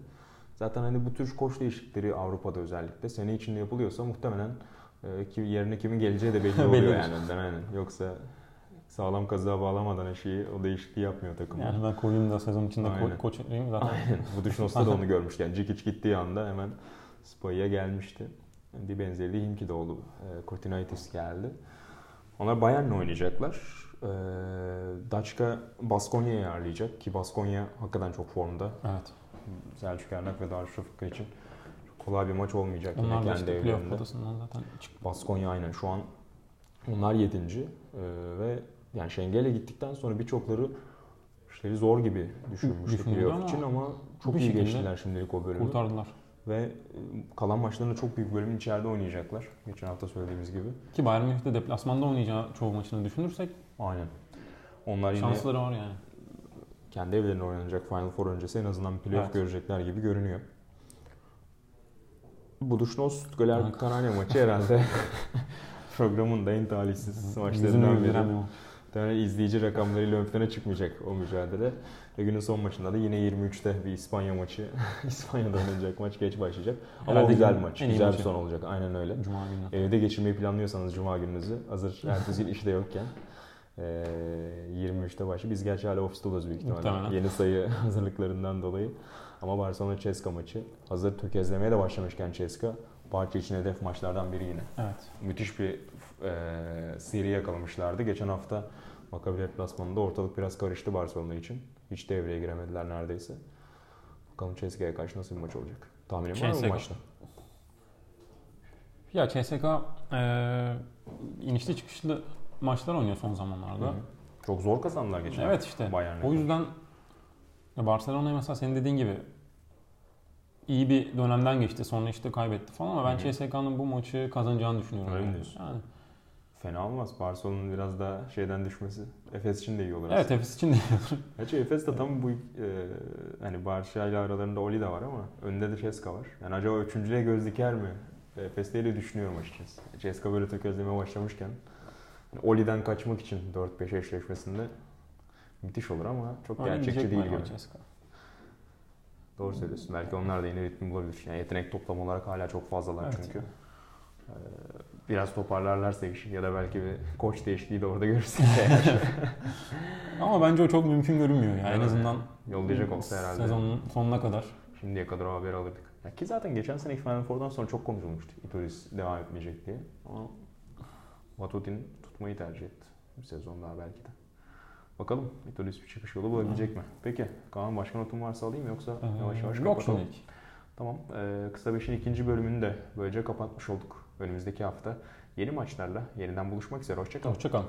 Zaten hani bu tür koç değişiklikleri Avrupa'da özellikle sene içinde yapılıyorsa muhtemelen e, ki yerine kimin geleceği de belli oluyor yani önden aynen. Yoksa sağlam kazığa bağlamadan şeyi o değişikliği yapmıyor takımlar. yani ben koyayım da sezon içinde ko- koç edeyim zaten. Aynen. Bu Düşünos'ta da onu görmüştük. Yani Cikic gittiği anda hemen Spay'a gelmişti. Bir benzerliği Himki'de oldu. E, Kurtinaitis geldi. Onlar Bayern'le oynayacaklar. E, Daçka Baskonya'yı ağırlayacak ki Baskonya hakikaten çok formda. Evet. Selçuk Ernak ve Darüşşafaka için kolay bir maç olmayacak yine Onlar da kendi işte playoff potasından zaten çıktı. Baskonya aynen şu an onlar 7. ve yani Şengel'e gittikten sonra birçokları işleri zor gibi düşünmüştü Düşünüyordu playoff için ama çok iyi geçtiler şimdilik o bölümü. Kurtardılar. Ve e, kalan maçlarında çok büyük bölümün içeride oynayacaklar. Geçen hafta söylediğimiz gibi. Ki Bayern Münih'te deplasmanda oynayacağı çoğu maçını düşünürsek Aynen. Onlar yine şansları var yani. kendi evlerinde oynanacak Final Four öncesi en azından bir playoff Evet. görecekler gibi görünüyor. Buduşnos Göler. Kanarya maçı herhalde programın da en talihsiz maçlarından biri. Muhtemelen izleyici rakamlarıyla ön plana çıkmayacak o mücadele. Ve günün son maçında da yine 23'te bir İspanya maçı. İspanya'da oynanacak maç geç başlayacak. Ama Herhalde o güzel bir maç. Güzel bir maçı. son olacak. Aynen öyle. Cuma günü. Evde geçirmeyi planlıyorsanız Cuma gününüzü hazır ertesi gün işte yokken eee 23'te başı. Biz gerçi hala ofiste oluruz büyük ihtimalle. Muhtemelen. Yeni sayı hazırlıklarından dolayı. Ama Barcelona Ceska maçı hazır tökezlemeye de başlamışken Ceska Barça için hedef maçlardan biri yine. Evet. Müthiş bir eee seri yakalamışlardı. Geçen hafta Maccabi deplasmanında ortalık biraz karıştı Barcelona için. Hiç devreye giremediler neredeyse. Bakalım Ceska'ya karşı nasıl bir maç olacak. Tahminim var mı bu maçta? Ya CSK eee inişli çıkışlı maçlar oynuyor son zamanlarda. Hı hı. Çok zor kazandılar geçen Evet işte. O yüzden ya Barcelona mesela senin dediğin gibi iyi bir dönemden geçti. Sonra işte kaybetti falan ama ben. CSK'nın bu maçı kazanacağını düşünüyorum. Öyle yani. diyorsun? Yani, Fena olmaz. Barcelona'nın biraz daha şeyden düşmesi. Efes için de iyi olur evet aslında. Efes için de Gerçi Efes de tam bu e, hani Barça ile aralarında Oli de var ama önünde de Ceska var. Yani acaba üçüncüye göz diker mi? Efes de öyle düşünüyorum açıkçası. Ceska böyle tökezlemeye başlamışken hani Oli'den kaçmak için 4-5 eşleşmesinde müthiş olur ama çok Öyle gerçekçi değil gibi. Doğru söylüyorsun. Belki onlar da yine ritmi bulabilir. Yani yetenek toplam olarak hala çok fazlalar Evet. çünkü. Ee, Biraz toparlarlarsa iş ya da belki bir koç değişikliği de orada görürsek eğer. Ama bence o çok mümkün görünmüyor ya. En azından Yollayacak olsa herhalde. sezonun sonuna kadar. Şimdiye kadar o haberi alırdık. Ya ki zaten geçen sene Final Four'dan sonra çok konuşulmuştu. Itoris devam etmeyecek diye. Ama Vatutin tutmayı tercih etti. Bir sezon daha belki de. Bakalım Itoris bir çıkış yolu bulabilecek mi? Peki Kaan başka notun varsa alayım yoksa Ee, yavaş yavaş Yok kapatalım. şimdilik. Tamam. Ee, Kısa Beş'in ikinci bölümünü de böylece kapatmış olduk. Önümüzdeki hafta yeni maçlarla yeniden buluşmak üzere. Hoşçakalın. Hoşçakalın.